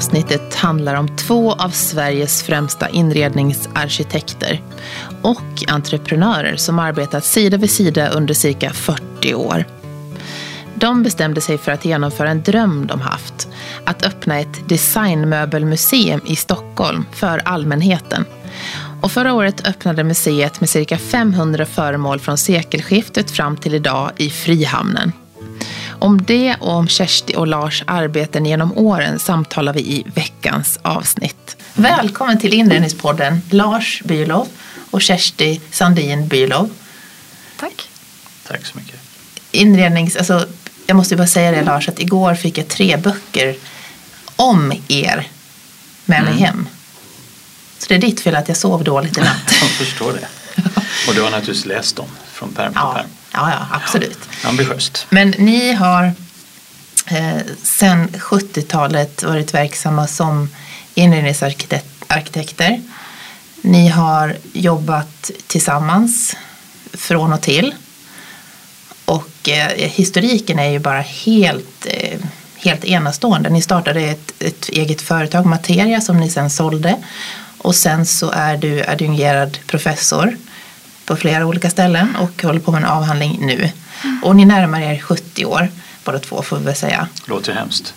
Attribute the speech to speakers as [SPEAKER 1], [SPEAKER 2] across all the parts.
[SPEAKER 1] avsnittet handlar om två av Sveriges främsta inredningsarkitekter och entreprenörer som arbetat sida vid sida under cirka 40 år. De bestämde sig för att genomföra en dröm de haft. Att öppna ett designmöbelmuseum i Stockholm för allmänheten. Och förra året öppnade museet med cirka 500 föremål från sekelskiftet fram till idag i Frihamnen. Om det och om Kersti och Lars arbeten genom åren samtalar vi i veckans avsnitt. Välkommen till Inredningspodden Lars Bylov och Kersti Sandin Bylov.
[SPEAKER 2] Tack.
[SPEAKER 3] Tack så mycket.
[SPEAKER 1] Inrednings, alltså, jag måste bara säga det Lars, att igår fick jag tre böcker om er med mig
[SPEAKER 3] Mm.
[SPEAKER 1] hem. Så det är ditt fel att jag sov dåligt i natt.
[SPEAKER 3] Jag förstår det. Och du har naturligtvis läst dem från pärm till
[SPEAKER 1] ja,
[SPEAKER 3] pärm.
[SPEAKER 1] Ja, ja, absolut.
[SPEAKER 3] Ambitiöst.
[SPEAKER 1] Men ni har eh, sedan 70-talet varit verksamma som inredningsarkitekter. Ni har jobbat tillsammans från och till. Och eh, historiken är ju bara helt, eh, helt enastående. Ni startade ett, ett eget företag, Materia, som ni sen sålde. Och sen så är du adjungerad professor på flera olika ställen och håller på med en avhandling nu. Och ni närmar er 70 år, båda två får vi väl säga.
[SPEAKER 3] Låter hemskt.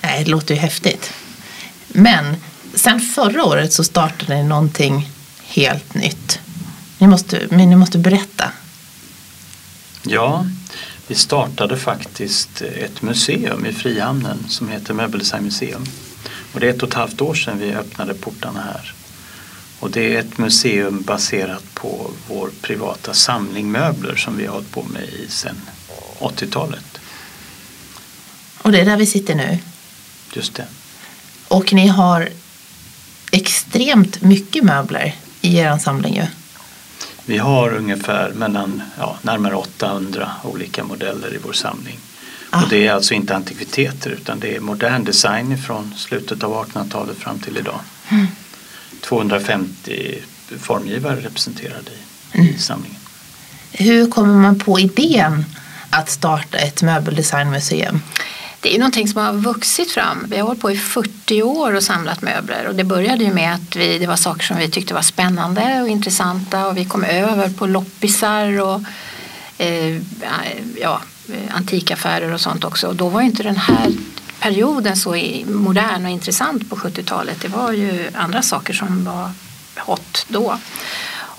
[SPEAKER 1] Nej, det låter ju häftigt. Men sen förra året så startade ni någonting helt nytt. Ni måste, men ni måste berätta.
[SPEAKER 3] Ja, vi startade faktiskt ett museum i Frihamnen som heter Möbeldesignmuseum. Och det är ett och ett halvt år sedan vi öppnade portarna här. Och det är ett museum baserat på vår privata samling möbler som vi har hållit på med i sedan 80-talet.
[SPEAKER 1] Och det är där vi sitter nu.
[SPEAKER 3] Just det.
[SPEAKER 1] Och ni har extremt mycket möbler i er samling ju.
[SPEAKER 3] Vi har ungefär mellan, ja, närmare 800 olika modeller i vår samling.
[SPEAKER 1] Ah.
[SPEAKER 3] Och det är alltså inte antikviteter utan det är modern design från slutet av 1800-talet fram till idag.
[SPEAKER 1] Mm.
[SPEAKER 3] 250 formgivare representerade i,
[SPEAKER 1] Mm.
[SPEAKER 3] i samlingen.
[SPEAKER 1] Hur kommer man på idén att starta ett möbeldesignmuseum?
[SPEAKER 2] Det är någonting som har vuxit fram. Vi har hållit på i 40 år och samlat möbler och det började ju med att vi, det var saker som vi tyckte var spännande och intressanta och vi kom över på loppisar och eh, ja, antikaffärer och sånt också. Och då var ju inte den här perioden så modern och intressant på 70-talet. Det var ju andra saker som var hot då.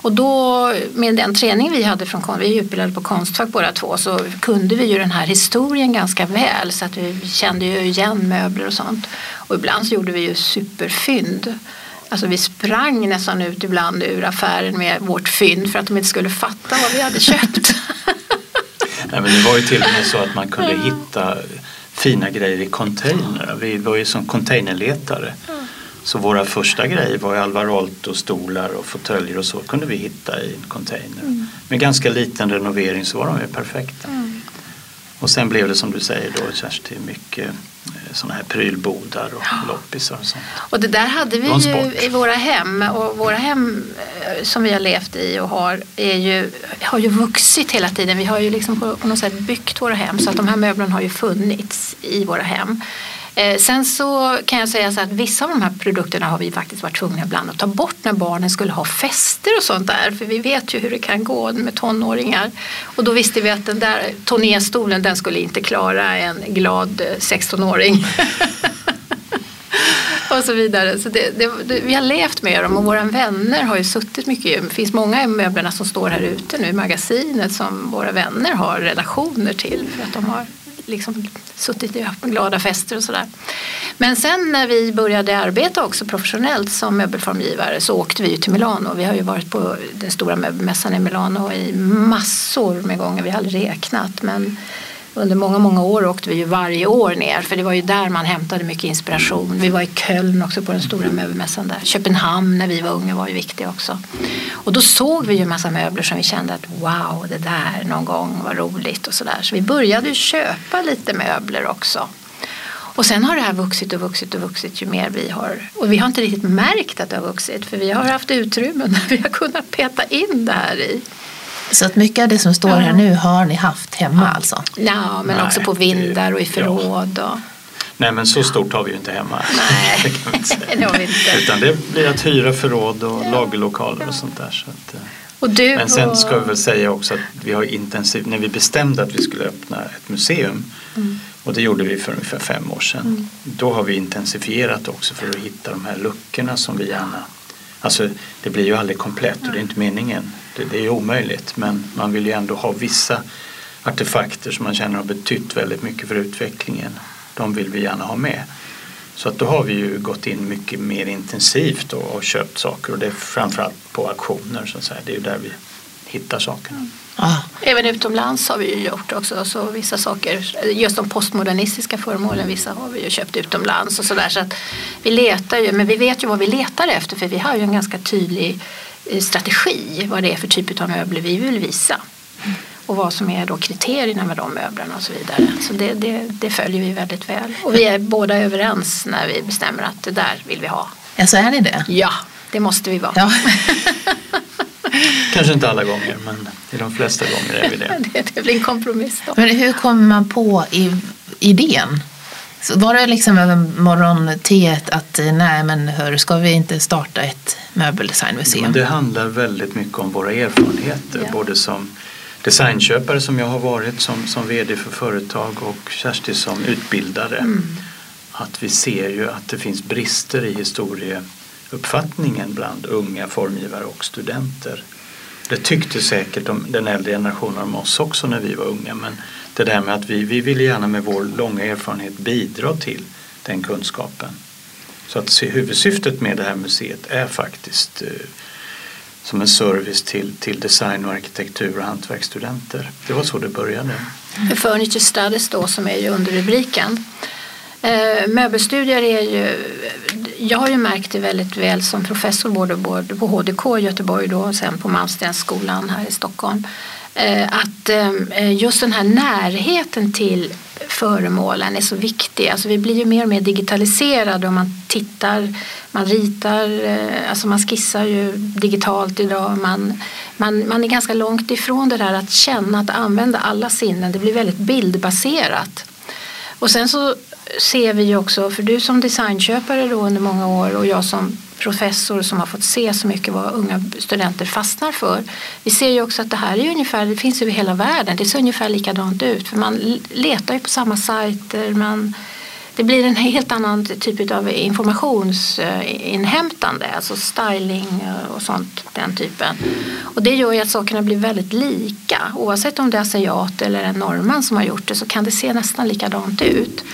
[SPEAKER 2] Och då med den träning vi hade från konst, vi är utbildade på Konstfack båda två, så kunde vi ju den här historien ganska väl så att vi kände ju igen möbler och sånt. Och ibland så gjorde vi ju superfynd. Alltså vi sprang nästan ut ibland ur affären med vårt fynd för att de inte skulle fatta vad vi hade köpt.
[SPEAKER 3] Nej, men det var ju till och med så att man kunde hitta fina grejer i containrar. Vi var ju som containerletare. Så våra första grejer var ju Alvar Aalto-stolar och fåtöljer och så kunde vi hitta i en container. Med ganska liten renovering så var de ju perfekta. Och sen blev det som du säger då Kersti mycket sådana här prylbodar och loppisar och sånt.
[SPEAKER 2] Och det där hade vi ju i våra hem och våra hem eh, som vi har levt i och har är ju, har ju vuxit hela tiden. Vi har ju liksom på, på något sätt byggt våra hem så att de här möblerna har ju funnits i våra hem. Eh, sen så kan jag säga så att vissa av de här produkterna har vi faktiskt varit tvungna ibland att ta bort när barnen skulle ha fester och sånt där. För vi vet ju hur det kan gå med tonåringar. Och då visste vi att den där Tonéstolen den skulle inte klara en glad eh, 16-åring. och så vidare. Så det, det, det, vi har levt med dem och våra vänner har ju suttit mycket. Det finns många av möblerna som står här ute nu i magasinet som våra vänner har relationer till för att de har liksom suttit i glada fester och sådär. Men sen när vi började arbeta också professionellt som möbelformgivare så åkte vi ju till Milano. Vi har ju varit på den stora möbelmässan i Milano i massor med gånger. Vi har aldrig räknat men under många, många år åkte vi ju varje år ner för det var ju där man hämtade mycket inspiration. Vi var i Köln också på den stora möbelmässan där. Köpenhamn när vi var unga var ju viktig också. Och då såg vi ju en massa möbler som vi kände att wow, det där någon gång var roligt och sådär. Så vi började ju köpa lite möbler också. Och sen har det här vuxit och vuxit och vuxit ju mer vi har. Och vi har inte riktigt märkt att det har vuxit för vi har haft utrymmen där vi har kunnat peta in det här i.
[SPEAKER 1] Så att mycket av det som står här nu har ni haft hemma alltså?
[SPEAKER 2] Ja, men
[SPEAKER 3] Nej,
[SPEAKER 2] också på vindar och i
[SPEAKER 3] ja.
[SPEAKER 2] förråd. Och,
[SPEAKER 3] Nej men så stort har vi ju inte hemma.
[SPEAKER 2] Nej,
[SPEAKER 3] det
[SPEAKER 2] det har vi inte.
[SPEAKER 3] Utan det blir att hyra förråd och lagerlokaler och sånt där. Så att, eh.
[SPEAKER 2] Och du
[SPEAKER 3] men sen ska vi väl säga också att vi har intensivt, när vi bestämde att vi skulle öppna ett museum
[SPEAKER 2] Mm.
[SPEAKER 3] och det gjorde vi för ungefär fem år sedan. Då har vi intensifierat också för att hitta de här luckorna som vi gärna Alltså det blir ju aldrig komplett och det är inte meningen. Det, det är omöjligt men man vill ju ändå ha vissa artefakter som man känner har betytt väldigt mycket för utvecklingen. De vill vi gärna ha med. Så att då har vi ju gått in mycket mer intensivt och, och köpt saker och det är framförallt på auktioner så att säga. Det är ju där vi hittar sakerna.
[SPEAKER 1] Ja.
[SPEAKER 2] Även utomlands har vi ju gjort också så vissa saker, just de postmodernistiska föremålen, vissa har vi ju köpt utomlands och sådär. Så att vi letar ju, men vi vet ju vad vi letar efter för vi har ju en ganska tydlig eh, strategi vad det är för typ av möbler vi vill visa. Och vad som är då kriterierna med de möblerna och så vidare. Så det, det, det följer vi väldigt väl. Och vi är båda överens när vi bestämmer att det där vill vi ha.
[SPEAKER 1] ja, så är ni det?
[SPEAKER 2] Ja, det måste vi vara.
[SPEAKER 1] Ja.
[SPEAKER 3] Kanske inte alla gånger men i de flesta gånger är vi det.
[SPEAKER 2] Det, det blir en kompromiss då.
[SPEAKER 1] Men hur kommer man på i, idén? Så var det liksom över morgonteet att nej men hör, ska vi inte starta ett möbeldesignmuseum?
[SPEAKER 3] Men det handlar väldigt mycket om våra erfarenheter.
[SPEAKER 2] Ja.
[SPEAKER 3] Både som designköpare som jag har varit som, som VD för företag och Kersti som utbildare.
[SPEAKER 2] Mm.
[SPEAKER 3] Att vi ser ju att det finns brister i historieuppfattningen bland unga formgivare och studenter. Det tyckte säkert de, den äldre generationen om oss också när vi var unga men det där med att vi, vi vill gärna med vår långa erfarenhet bidra till den kunskapen. Så att se- huvudsyftet med det här museet är faktiskt eh, som en service till, till design och arkitektur och hantverksstudenter. Det var så det började.
[SPEAKER 2] Mm. Furniture Studies då som är ju under rubriken. Eh, möbelstudier är ju, jag har ju märkt det väldigt väl som professor både, både på HDK i Göteborg då och sen på Malmstensskolan här i Stockholm. Eh, att eh, eh, just den här närheten till föremålen är så viktig. Alltså vi blir ju mer och mer digitaliserade och man tittar, man ritar, alltså man skissar ju digitalt idag. Man, man, man är ganska långt ifrån det där att känna, att använda alla sinnen. Det blir väldigt bildbaserat. Och sen så ser vi ju också, för du som designköpare då under många år och jag som professor som har fått se så mycket vad unga studenter fastnar för. Vi ser ju också att det här är ungefär, det finns över hela världen, det ser ungefär likadant ut för man letar ju på samma sajter, man, det blir en helt annan typ av informationsinhämtande, alltså styling eh, och sånt, den typen. Och det gör ju att sakerna blir väldigt lika. Oavsett om det är asiat eller en norrman som har gjort det så kan det se nästan likadant ut.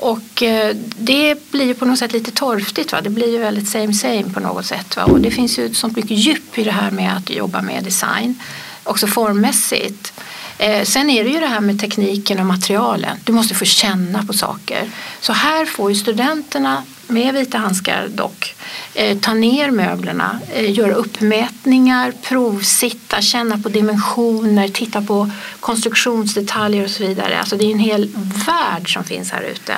[SPEAKER 2] Och eh, det blir ju på något sätt lite torftigt. Va? Det blir ju väldigt same same på något sätt. Va? Och det finns ju så mycket djup i det här med att jobba med design. Också formmässigt. Eh, sen är det ju det här med tekniken och materialen. Du måste få känna på saker. Så här får ju studenterna, med vita handskar dock, eh, ta ner möblerna, eh, göra uppmätningar, provsitta, känna på dimensioner, titta på konstruktionsdetaljer och så vidare. Alltså det är en hel värld som finns här ute.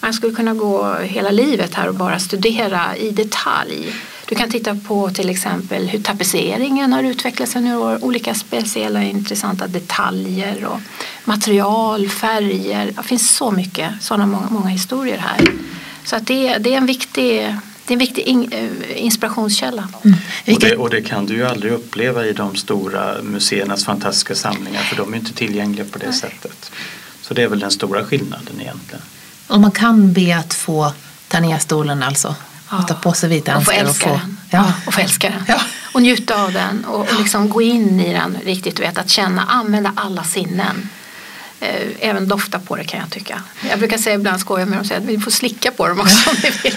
[SPEAKER 2] Man skulle kunna gå hela livet här och bara studera i detalj. Du kan titta på till exempel hur tapetseringen har utvecklats under år, olika speciella intressanta detaljer och material, färger. Det finns så mycket, sådana många, många historier här. Så att det, det är en viktig, det är en viktig eh, inspirationskälla.
[SPEAKER 3] Och det, och det kan du ju aldrig uppleva i de stora museernas fantastiska samlingar för de är inte tillgängliga på det sättet. Så det är väl den stora skillnaden egentligen.
[SPEAKER 1] och man kan be att få ta ner stolen alltså? Och ta på sig vita
[SPEAKER 2] och få älska den.
[SPEAKER 1] Ja.
[SPEAKER 2] och få älska den.
[SPEAKER 1] Ja.
[SPEAKER 2] Och njuta av den och, och liksom gå in i den riktigt. Du vet, att känna, använda alla sinnen. Eh, Även dofta på det kan jag tycka. Jag brukar säga ibland skoja med dem säga att vi får slicka på dem också om ni vill.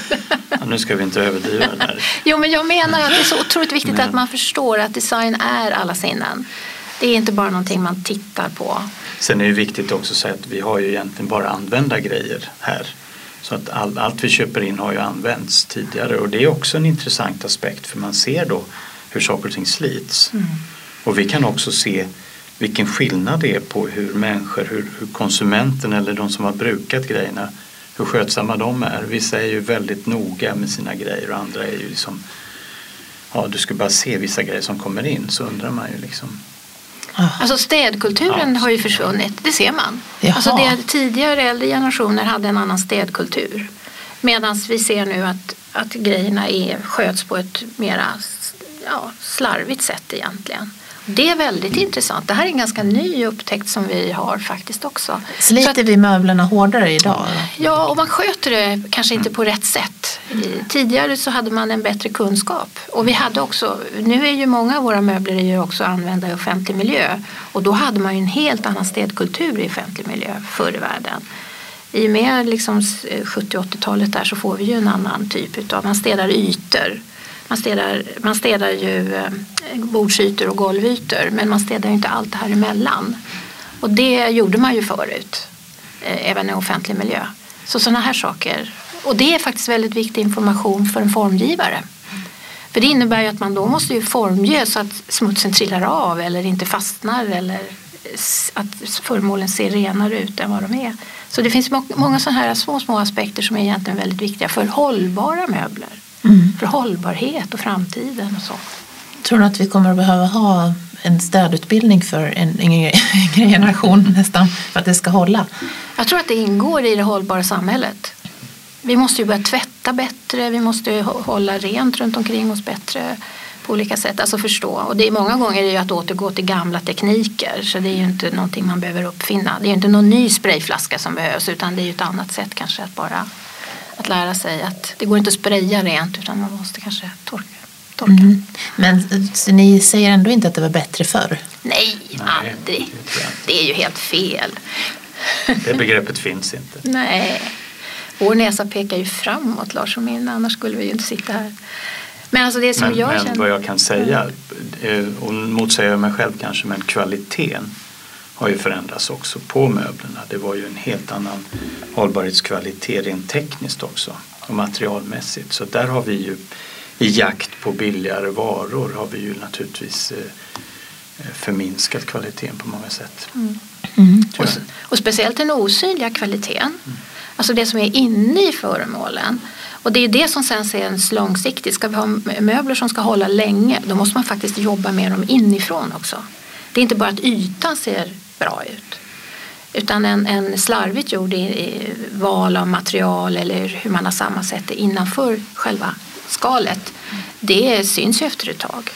[SPEAKER 3] Ja, nu ska vi inte överdriva det här.
[SPEAKER 2] Jo men jag menar att det är så otroligt viktigt
[SPEAKER 3] Nej.
[SPEAKER 2] att man förstår att design är alla sinnen. Det är inte bara någonting man tittar på.
[SPEAKER 3] Sen är det viktigt också att säga att vi har ju egentligen bara använda grejer här. Så att all, allt vi köper in har ju använts tidigare och det är också en intressant aspekt för man ser då hur saker och ting slits. Och vi kan också se vilken skillnad det är på hur människor, hur, hur konsumenten eller de som har brukat grejerna, hur skötsamma de är. Vissa är ju väldigt noga med sina grejer och andra är ju liksom, ja du ska bara se vissa grejer som kommer in så undrar man ju liksom.
[SPEAKER 2] Oh. Alltså städkulturen ja. har ju försvunnit, det ser man. Alltså det, tidigare äldre generationer hade en annan städkultur. Medan vi ser nu att, att grejerna är, sköts på ett mera ja, slarvigt sätt egentligen. Det är väldigt intressant. Det här är en ganska ny upptäckt som vi har faktiskt också.
[SPEAKER 1] Sliter att, vi möblerna hårdare idag?
[SPEAKER 2] Ja, och man sköter det kanske inte på rätt sätt. Tidigare så hade man en bättre kunskap. Och vi hade också, nu är ju många av våra möbler ju också använda i offentlig miljö. Och då hade man ju en helt annan städkultur i offentlig miljö förr i världen. I och med liksom 70 80-talet där så får vi ju en annan typ av, man städar ytor man städar, man städar ju eh, bordsytor och golvytor men man städar ju inte allt det här emellan. Och det gjorde man ju förut, eh, även i offentlig miljö. Så sådana här saker. Och det är faktiskt väldigt viktig information för en formgivare. För det innebär ju att man då måste ju formge så att smutsen trillar av eller inte fastnar eller att föremålen ser renare ut än vad de är. Så det finns många sådana här små, små aspekter som är egentligen väldigt viktiga för hållbara möbler mm. för hållbarhet och framtiden och så.
[SPEAKER 1] Tror du att vi kommer att behöva ha en städutbildning för en yngre generation nästan för att det ska hålla?
[SPEAKER 2] Jag tror att det ingår i det hållbara samhället. Vi måste ju börja tvätta bättre, vi måste hålla rent runt omkring oss bättre på olika sätt, alltså förstå. Och det är många gånger är det att återgå till gamla tekniker så det är ju inte någonting man behöver uppfinna. Det är ju inte någon ny sprayflaska som behövs utan det är ju ett annat sätt kanske att bara att lära sig att det går inte att spraya rent utan man måste kanske torka. torka. Mm.
[SPEAKER 1] Men så ni säger ändå inte att det var bättre förr?
[SPEAKER 2] Nej, Nej aldrig. Det är ju helt fel.
[SPEAKER 3] Det begreppet finns inte.
[SPEAKER 2] Nej. Vår näsa pekar ju framåt Lars och min, annars skulle vi ju inte sitta här. Men, alltså det som
[SPEAKER 3] men,
[SPEAKER 2] jag
[SPEAKER 3] men
[SPEAKER 2] känner...
[SPEAKER 3] vad jag kan säga, eh, och motsäger mig själv kanske, men kvaliteten har ju förändrats också på möblerna. Det var ju en helt annan hållbarhetskvalitet rent tekniskt också och materialmässigt. Så där har vi ju i jakt på billigare varor har vi ju naturligtvis eh, eh, förminskat kvaliteten på många sätt. Mm.
[SPEAKER 2] Mm. Och, och, speciellt den osynliga kvaliteten. Mm. Alltså det som är inne i föremålen. Och det är det som sen ses långsiktigt. Ska vi ha möbler som ska hålla länge då måste man faktiskt jobba med dem inifrån också. Det är inte bara att ytan ser bra ut. Utan en, en slarvigt gjord i, i val av material eller hur man har sammansatt det innanför själva skalet. Det syns ju efter ett tag.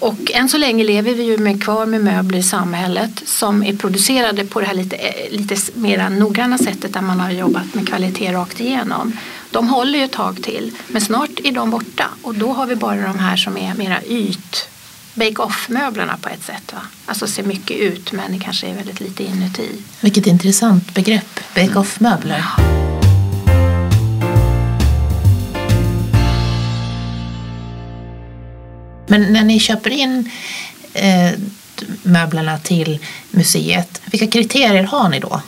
[SPEAKER 2] Och än så länge lever vi ju med, kvar med möbler i samhället som är producerade på det här lite, lite mer noggranna sättet där man har jobbat med kvalitet rakt igenom. De håller ju ett tag till men snart är de borta och då har vi bara de här som är mera yt bake-off-möblerna på ett sätt. Va? Alltså ser mycket ut men det kanske är väldigt lite inuti.
[SPEAKER 1] Vilket intressant begrepp, bake-off-möbler. Men när ni köper in eh, möblerna till museet, vilka kriterier har ni då?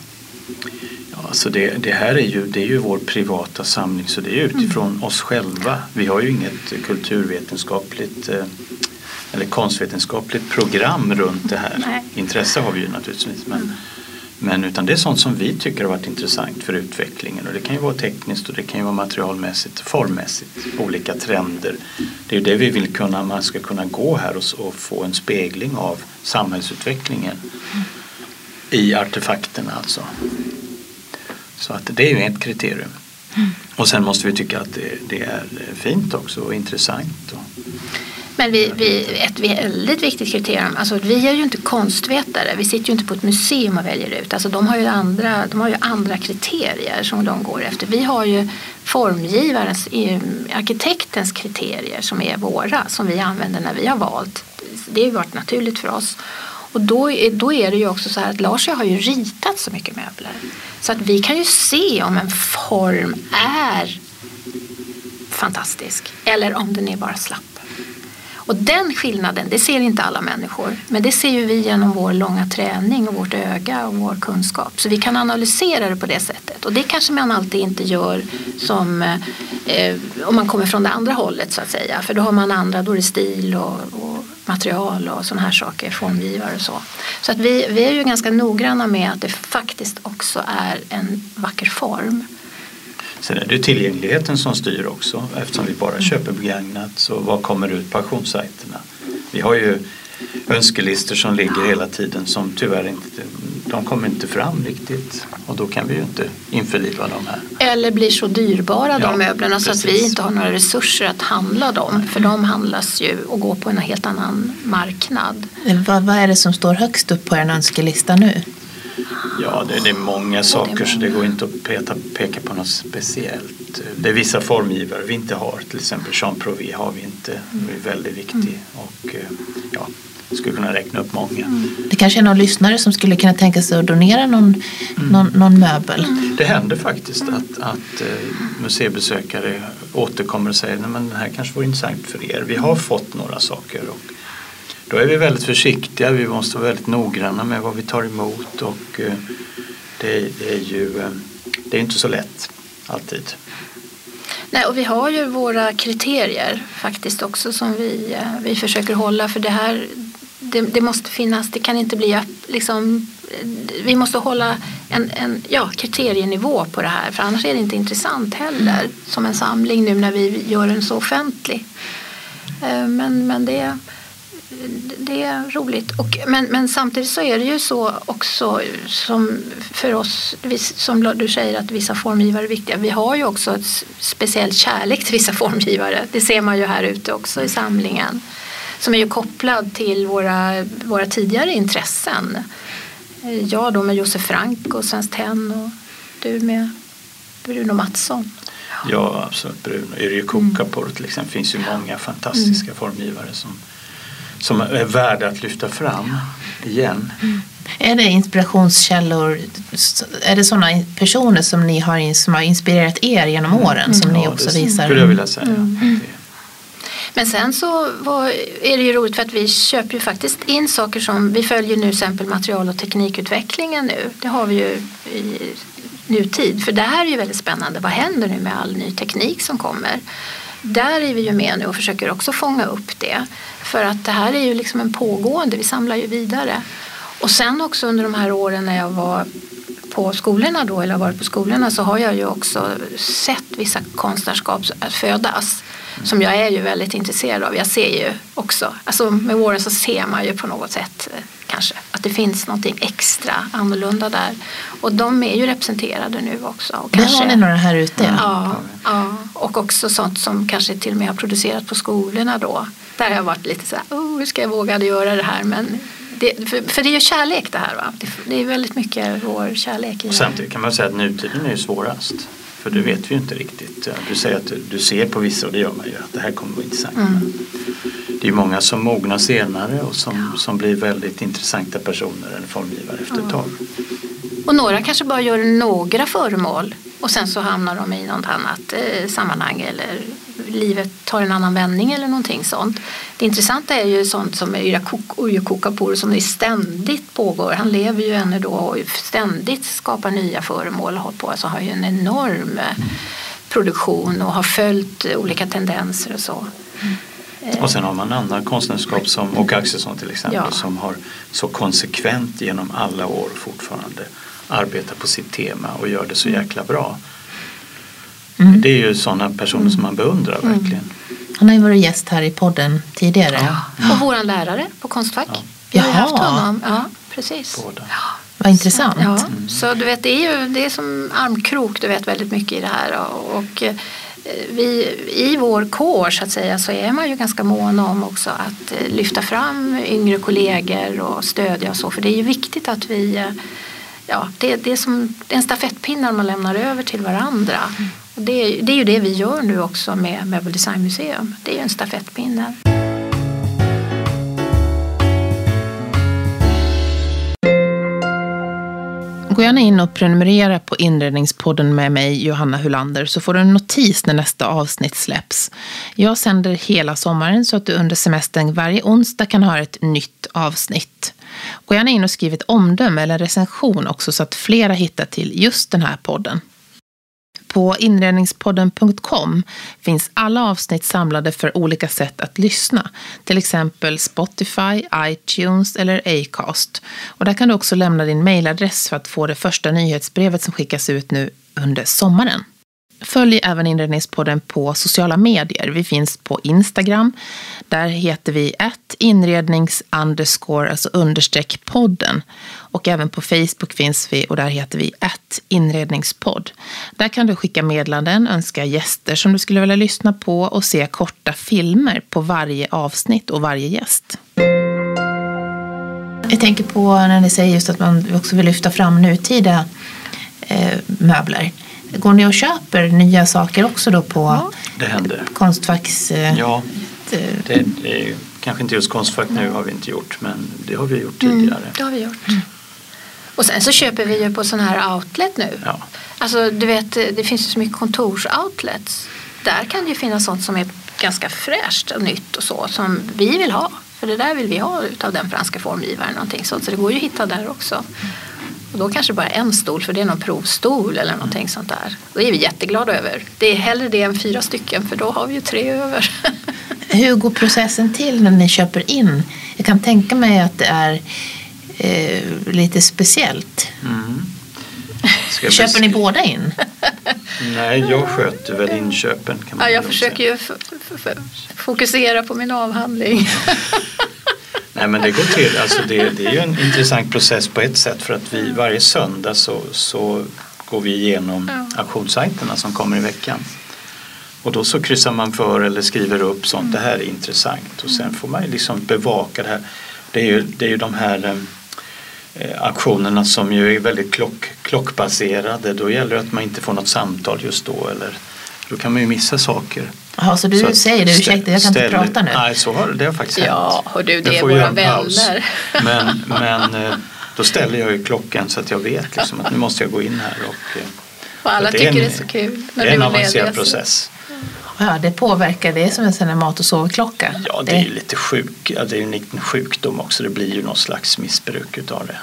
[SPEAKER 3] Ja, alltså det, det här är ju, det är ju vår privata samling så det är utifrån mm. oss själva. Vi har ju inget kulturvetenskapligt eh, eller konstvetenskapligt program runt det här. Nej. Intresse har vi ju naturligtvis men, mm. men utan det är sånt som vi tycker har varit intressant för utvecklingen och det kan ju vara tekniskt och det kan ju vara materialmässigt, formmässigt, olika trender. Det är ju det vi vill kunna, man ska kunna gå här och, och få en spegling av samhällsutvecklingen mm. i artefakterna alltså. Så att det är ju ett kriterium. Mm. Och sen måste vi tycka att det, det är fint också och intressant. Och,
[SPEAKER 2] men vi, vi, ett väldigt viktigt kriterium, alltså vi är ju inte konstvetare, vi sitter ju inte på ett museum och väljer ut. Alltså de, har ju andra, de har ju andra kriterier som de går efter. Vi har ju formgivarens, arkitektens kriterier som är våra, som vi använder när vi har valt. Det har ju varit naturligt för oss. Och då, då är det ju också så här att Lars har ju ritat så mycket möbler. Så att vi kan ju se om en form är fantastisk eller om den är bara slapp. Och den skillnaden, det ser inte alla människor. Men det ser ju vi genom vår långa träning och vårt öga och vår kunskap. Så vi kan analysera det på det sättet. Och det kanske man alltid inte gör som eh, om man kommer från det andra hållet så att säga. För då har man andra, då är det stil och, och material och sådana här saker, formgivare och så. Så att vi, vi är ju ganska noggranna med att det faktiskt också är en vacker form.
[SPEAKER 3] Sen är det tillgängligheten som styr också eftersom vi bara köper begagnat. Så vad kommer ut på auktionssajterna? Vi har ju önskelistor som ligger hela tiden som tyvärr inte, de kommer inte fram riktigt och då kan vi ju inte införliva dem här.
[SPEAKER 2] Eller blir så dyrbara de
[SPEAKER 3] Ja,
[SPEAKER 2] möblerna så att
[SPEAKER 3] precis.
[SPEAKER 2] vi inte har några resurser att handla dem. För de handlas ju och går på en helt annan marknad.
[SPEAKER 1] Vad, vad är det som står högst upp på er önskelista nu?
[SPEAKER 3] Ja, det, det är många saker så det går inte att peta, peka på något speciellt. Det är vissa formgivare vi inte har, till exempel Jean Prouvé har vi inte. Det är väldigt viktig och eh, ja, skulle kunna räkna upp många.
[SPEAKER 1] Det kanske är någon lyssnare som skulle kunna tänka sig att donera någon, någon, någon möbel.
[SPEAKER 3] Det händer faktiskt att, att eh, museibesökare återkommer och säger att det här kanske vore intressant för er. Vi har fått några saker och då är vi väldigt försiktiga. Vi måste vara väldigt noggranna med vad vi tar emot och eh, det, det är ju eh, det är inte så lätt alltid.
[SPEAKER 2] Nej, och vi har ju våra kriterier faktiskt också som vi, eh, vi försöker hålla för det här det, det måste finnas, det kan inte bli liksom vi måste hålla en, en ja, kriterienivå på det här för annars är det inte intressant heller som en samling nu när vi gör den så offentlig. Men, men det, det är roligt. Och, men, men samtidigt så är det ju så också som för oss, som du säger att vissa formgivare är viktiga. Vi har ju också ett s- speciell kärlek till vissa formgivare. Det ser man ju här ute också i samlingen. Som är ju kopplad till våra, våra tidigare intressen. Eh, Jag då med Josef Frank och Svenskt Tenn och du med Bruno Mattsson.
[SPEAKER 3] Ja, absolut. Bruno. Yrjö Kukapor till exempel. Det finns ju många fantastiska formgivare som, som är värda att lyfta fram igen.
[SPEAKER 1] Är det inspirationskällor? Är det sådana personer som ni har, som har inspirerat er genom åren som ni också
[SPEAKER 3] det
[SPEAKER 1] visar?
[SPEAKER 3] skulle jag vilja säga. Det-
[SPEAKER 2] Men sen så var, är det ju roligt för att vi köper ju faktiskt in saker som, vi följer nu exempel material och teknikutvecklingen nu. Det har vi ju i nutid. För det här är ju väldigt spännande. Vad händer nu med all ny teknik som kommer? Där är vi ju med nu och försöker också fånga upp det. För att det här är ju liksom en pågående, vi samlar ju vidare. Och sen också under de här åren när jag var på skolorna då, eller har varit på skolorna, så har jag ju också sett vissa konstnärskap födas. Som jag är ju väldigt intresserad av. Jag ser ju också, alltså med åren så ser man ju på något sätt kanske att det finns någonting extra annorlunda där. Och de är ju representerade nu också. Och
[SPEAKER 1] Där har ni några här ute. Ja.
[SPEAKER 2] Ja, ja, och också sånt som kanske till och med har producerat på skolorna då. Där har jag varit lite så här, oh, hur ska jag våga göra det här? Men det, för, för det är ju kärlek det här va? Det, det är väldigt mycket vår kärlek i
[SPEAKER 3] Och samtidigt kan man säga att nutiden är ju svårast. För det vet vi ju inte riktigt. Du säger att du, ser på vissa och det gör man ju att det här kommer att vara intressant. Men Det är många som mognar senare och som, som blir väldigt intressanta personer eller formgivare efter ett tag.
[SPEAKER 2] Och några kanske bara gör några föremål och sen så hamnar de i något annat eh, sammanhang eller livet tar en annan vändning eller någonting sånt. Det intressanta är ju sånt som Yrjö Kokapor som ständigt pågår. Han lever ju ännu då och ständigt skapar nya föremål och på. Alltså har ju en enorm eh, produktion och har följt olika tendenser och så.
[SPEAKER 3] Och sen har man andra konstnärskap som Åke Axelsson till exempel
[SPEAKER 2] Ja.
[SPEAKER 3] som har så konsekvent genom alla år fortfarande arbetar på sitt tema och gör det så jäkla bra. Det är ju sådana personer som man beundrar verkligen.
[SPEAKER 1] Han har ju varit gäst här i podden tidigare.
[SPEAKER 2] Och våran lärare på Konstfack. Vi har
[SPEAKER 1] Jaha.
[SPEAKER 2] haft honom. Ja, precis.
[SPEAKER 3] Båda.
[SPEAKER 1] Vad intressant.
[SPEAKER 2] Ja, så du vet, det är ju det är som armkrok, du vet väldigt mycket i det här. Och, och eh, vi, i vår kår så att säga så är man ju ganska mån om också att eh, lyfta fram yngre kollegor och stödja och så. För det är ju viktigt att vi, eh, ja, det, det, är som, det är en stafettpinne man lämnar över till varandra. Och det, är- det är ju det vi gör nu också med Möbel Design Museum. Det är ju en stafettpinne.
[SPEAKER 1] Gå gärna in och prenumerera på Inredningspodden med mig, Johanna Hulander, så får du en notis när nästa avsnitt släpps. Jag sänder hela sommaren så att du under semestern varje onsdag kan höra ett nytt avsnitt. Gå gärna in och skriv ett omdöme eller recension också så att flera hittar till just den här podden. På inredningspodden.com finns alla avsnitt samlade för olika sätt att lyssna. Till exempel Spotify, iTunes eller Acast. Och där kan du också lämna din mailadress för att få det första nyhetsbrevet som skickas ut nu under sommaren. Följ även Inredningspodden på sociala medier. Vi finns på Instagram. Där heter vi ett inrednings underscore, alltså understreck podden. Och även på Facebook finns vi och där heter vi ett inredningspodd. Där kan du skicka meddelanden, önska gäster som du skulle vilja lyssna på och se korta filmer på varje avsnitt och varje gäst. Jag tänker på när ni säger just att man också vill lyfta fram nutida eh, möbler. Går ni och köper nya saker också då på ja,
[SPEAKER 3] det händer.
[SPEAKER 1] Konstfacks...
[SPEAKER 3] Eh, ja, det, det är, kanske inte just Konstfack nu har vi inte gjort men det har vi gjort tidigare. Mm,
[SPEAKER 2] det har vi gjort. Mm. Och sen så köper vi ju på sån här outlet nu. Ja. Alltså du vet det finns ju så mycket kontorsoutlets. Där kan det ju finnas sånt som är ganska fräscht och nytt och så som vi vill ha. För det där vill vi ha utav den franska formgivaren. Någonting sånt. Så det går ju att hitta där också. Och då kanske bara en stol för det är någon provstol eller någonting sånt där. Det är vi jätteglada över. Det är hellre det än fyra stycken för då har vi ju tre över.
[SPEAKER 1] Hur går processen till när ni köper in? Jag kan tänka mig att det är eh, lite speciellt. Mm. Köper ni båda in?
[SPEAKER 3] Nej, jag sköter väl inköpen. Kan man
[SPEAKER 2] ja, jag försöker ju fokusera på min avhandling.
[SPEAKER 3] Nej men det går till, alltså det, det är ju en intressant process på ett sätt för att vi varje söndag så, så går vi igenom ja. auktionssajterna som kommer i veckan. Och då så kryssar man för eller skriver upp sånt, mm. det här är intressant och sen får man ju liksom bevaka det här. Det är ju, det är ju de här eh, auktionerna som ju är väldigt klock, klockbaserade. Då gäller det att man inte får något samtal just då eller då kan man ju missa saker.
[SPEAKER 1] Jaha, så du så säger det, ursäkta jag kan ställ, inte prata nu?
[SPEAKER 3] Nej, så har det har faktiskt hänt.
[SPEAKER 2] Ja, och du det är våra vänner.
[SPEAKER 3] Men, men eh, då ställer jag ju klockan så att jag vet liksom att nu måste jag gå in här. Och,
[SPEAKER 2] eh, och alla tycker en, det är så kul.
[SPEAKER 3] När det är en avancerad process.
[SPEAKER 1] Ja, det påverkar, det är som en sån mat och sovklocka.
[SPEAKER 3] Ja, det är ju lite sjuk, ja, det är en liten sjukdom också. Det blir ju någon slags missbruk utav det.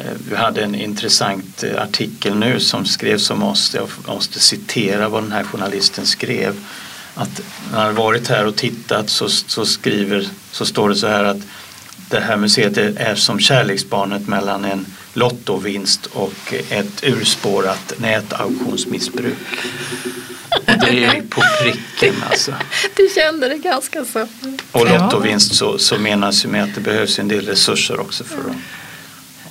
[SPEAKER 3] Eh, vi hade en intressant eh, artikel nu som skrevs om oss. Jag måste citera vad den här journalisten skrev. Att när han varit här och tittat så, så, skriver, så står det så här att det här museet är som kärleksbarnet mellan en lottovinst och ett urspårat nätauktionsmissbruk. Och det är på pricken alltså.
[SPEAKER 2] Du kände det ganska så.
[SPEAKER 3] Och lottovinst så, så menas ju med att det behövs en del resurser också för att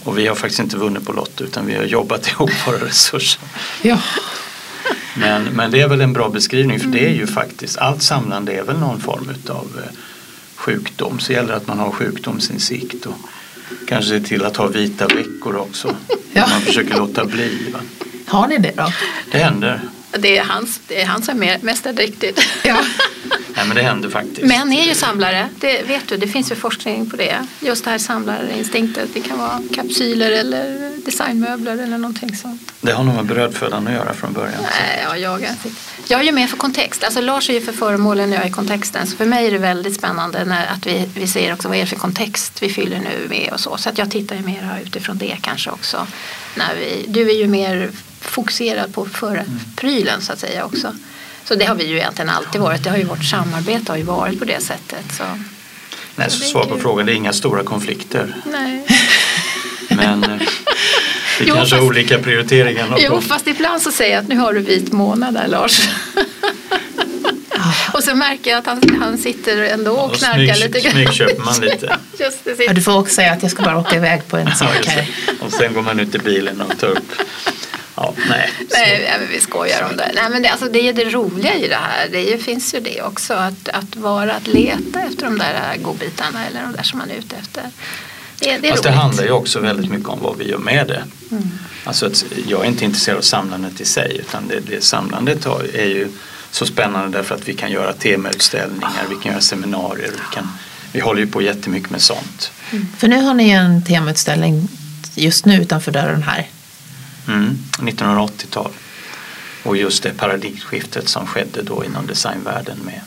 [SPEAKER 3] och vi har faktiskt inte vunnit på Lotto utan vi har jobbat ihop våra resurser.
[SPEAKER 1] Ja.
[SPEAKER 3] Men, men det är väl en bra beskrivning för det är ju faktiskt, allt samlande är väl någon form av eh, sjukdom. Så gäller det att man har sjukdomsinsikt och kanske se till att ha vita veckor också. Ja. Man försöker låta bli. Va?
[SPEAKER 1] Har ni det då?
[SPEAKER 3] Det händer.
[SPEAKER 2] Det är hans, det är han som är mästardräktigt.
[SPEAKER 3] Ja. Nej men det händer faktiskt.
[SPEAKER 2] Män är ju samlare, det vet du, det finns ju forskning på det. Just det här samlarinstinktet, det kan vara kapsyler eller designmöbler eller någonting sånt.
[SPEAKER 3] Det har nog med brödfödan att göra från början.
[SPEAKER 2] Nej, ja, jag, jag är ju med för kontext, alltså Lars är ju för föremålen och jag är kontexten. Så för mig är det väldigt spännande när, att vi, vi ser också vad är det för kontext vi fyller nu med och så. Så att jag tittar ju mer utifrån det kanske också. När vi, du är ju mer fokuserad på förprylen så att säga också. Så det har vi ju egentligen alltid varit. Det har ju vårt samarbete har ju varit på det sättet. Så.
[SPEAKER 3] Nej, så svar på frågan, det är inga stora konflikter.
[SPEAKER 2] Nej.
[SPEAKER 3] Men eh, det jo, kanske är olika prioriteringar.
[SPEAKER 2] Jo, fast ibland så säger jag att nu har du vit månad där Lars. och så märker jag att han, han sitter ändå och knarkar smyg, lite
[SPEAKER 3] grann. Smygköper man lite.
[SPEAKER 1] Just det, ja, du får också säga att jag ska bara åka iväg på en sak här.
[SPEAKER 3] och sen går man ut i bilen och tar upp Ja, nej.
[SPEAKER 2] nej men vi skojar om det. Nej, men det, alltså, det är det roliga i det här. Det finns ju det också. Att, att vara, att leta efter de där godbitarna eller de där som man är ute efter. Det, det,
[SPEAKER 3] Fast det handlar ju också väldigt mycket om vad vi gör med det. Mm. Alltså att jag är inte intresserad av samlandet i sig utan det, det samlandet är ju så spännande därför att vi kan göra temautställningar, vi kan göra seminarier, vi, kan, vi håller ju på jättemycket med sånt.
[SPEAKER 1] Mm. För nu har ni en temautställning just nu utanför dörren här
[SPEAKER 3] Mm, 1980-tal. Och just det paradigmskiftet som skedde då inom designvärlden med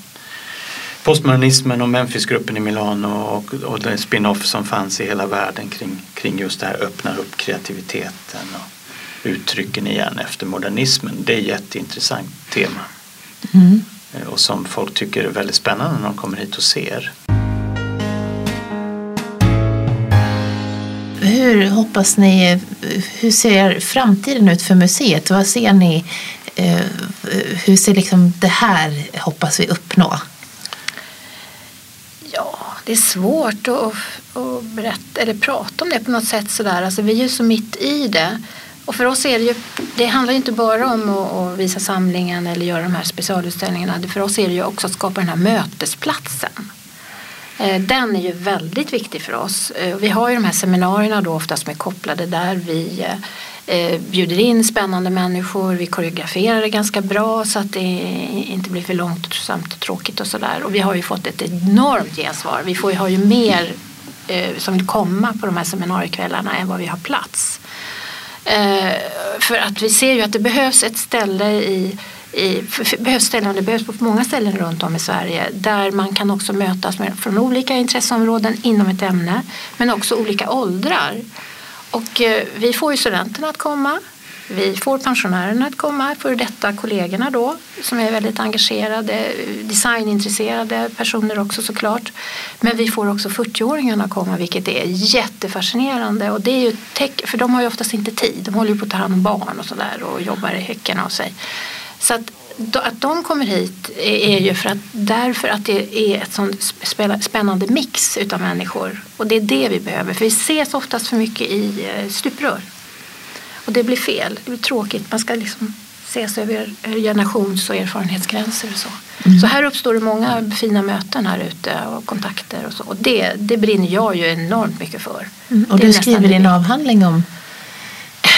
[SPEAKER 3] postmodernismen och Memphisgruppen i Milano och, och den spin-off som fanns i hela världen kring, kring just det här öppnar upp kreativiteten och uttrycken igen efter modernismen. Det är ett jätteintressant tema. Mm. Och som folk tycker är väldigt spännande när de kommer hit och ser.
[SPEAKER 1] Hur hoppas ni, hur ser framtiden ut för museet? Vad ser ni Eh, hur ser liksom det här hoppas vi uppnå?
[SPEAKER 2] Ja, det är svårt att, att berätta eller prata om det på något sätt sådär. Alltså, vi är ju så mitt i det. Och för oss är det ju, det handlar ju inte bara om att, att visa samlingen eller göra de här specialutställningarna. För oss är det ju också att skapa den här mötesplatsen. Eh, den är ju väldigt viktig för oss. Eh, vi har ju de här seminarierna då oftast med kopplade där vi eh, bjuder in spännande människor, vi koreograferar det ganska bra så att det inte blir för långsamt och tråkigt och sådär. Och vi har ju fått ett enormt gensvar. Vi får har ju mer som vill komma på de här seminariekvällarna än vad vi har plats. För att vi ser ju att det behövs ett ställe i i, behövs ställen, det behövs på många ställen runt om i Sverige där man kan också mötas med, från olika intresseområden inom ett ämne men också olika åldrar. Och eh, vi får ju studenterna att komma, vi får pensionärerna att komma, för detta kollegorna då som är väldigt engagerade, designintresserade personer också såklart. Men vi får också 40-åringarna komma vilket är jättefascinerande och det är ju för de har ju oftast inte tid, de håller ju på att ta hand om barn och sådär och jobbar i häcken av sig. Så att, att de kommer hit är ju för att, därför att det är ett sånt spännande mix utav människor. Och det är det vi behöver. För vi ses oftast för mycket i eh, stuprör. Och det blir fel. Det blir tråkigt. Man ska liksom ses över generations och erfarenhetsgränser och så. Mm. Så här uppstår det många fina möten här ute och kontakter och så. Och det, det brinner jag ju enormt mycket för.
[SPEAKER 1] Mm. Och du skriver din avhandling om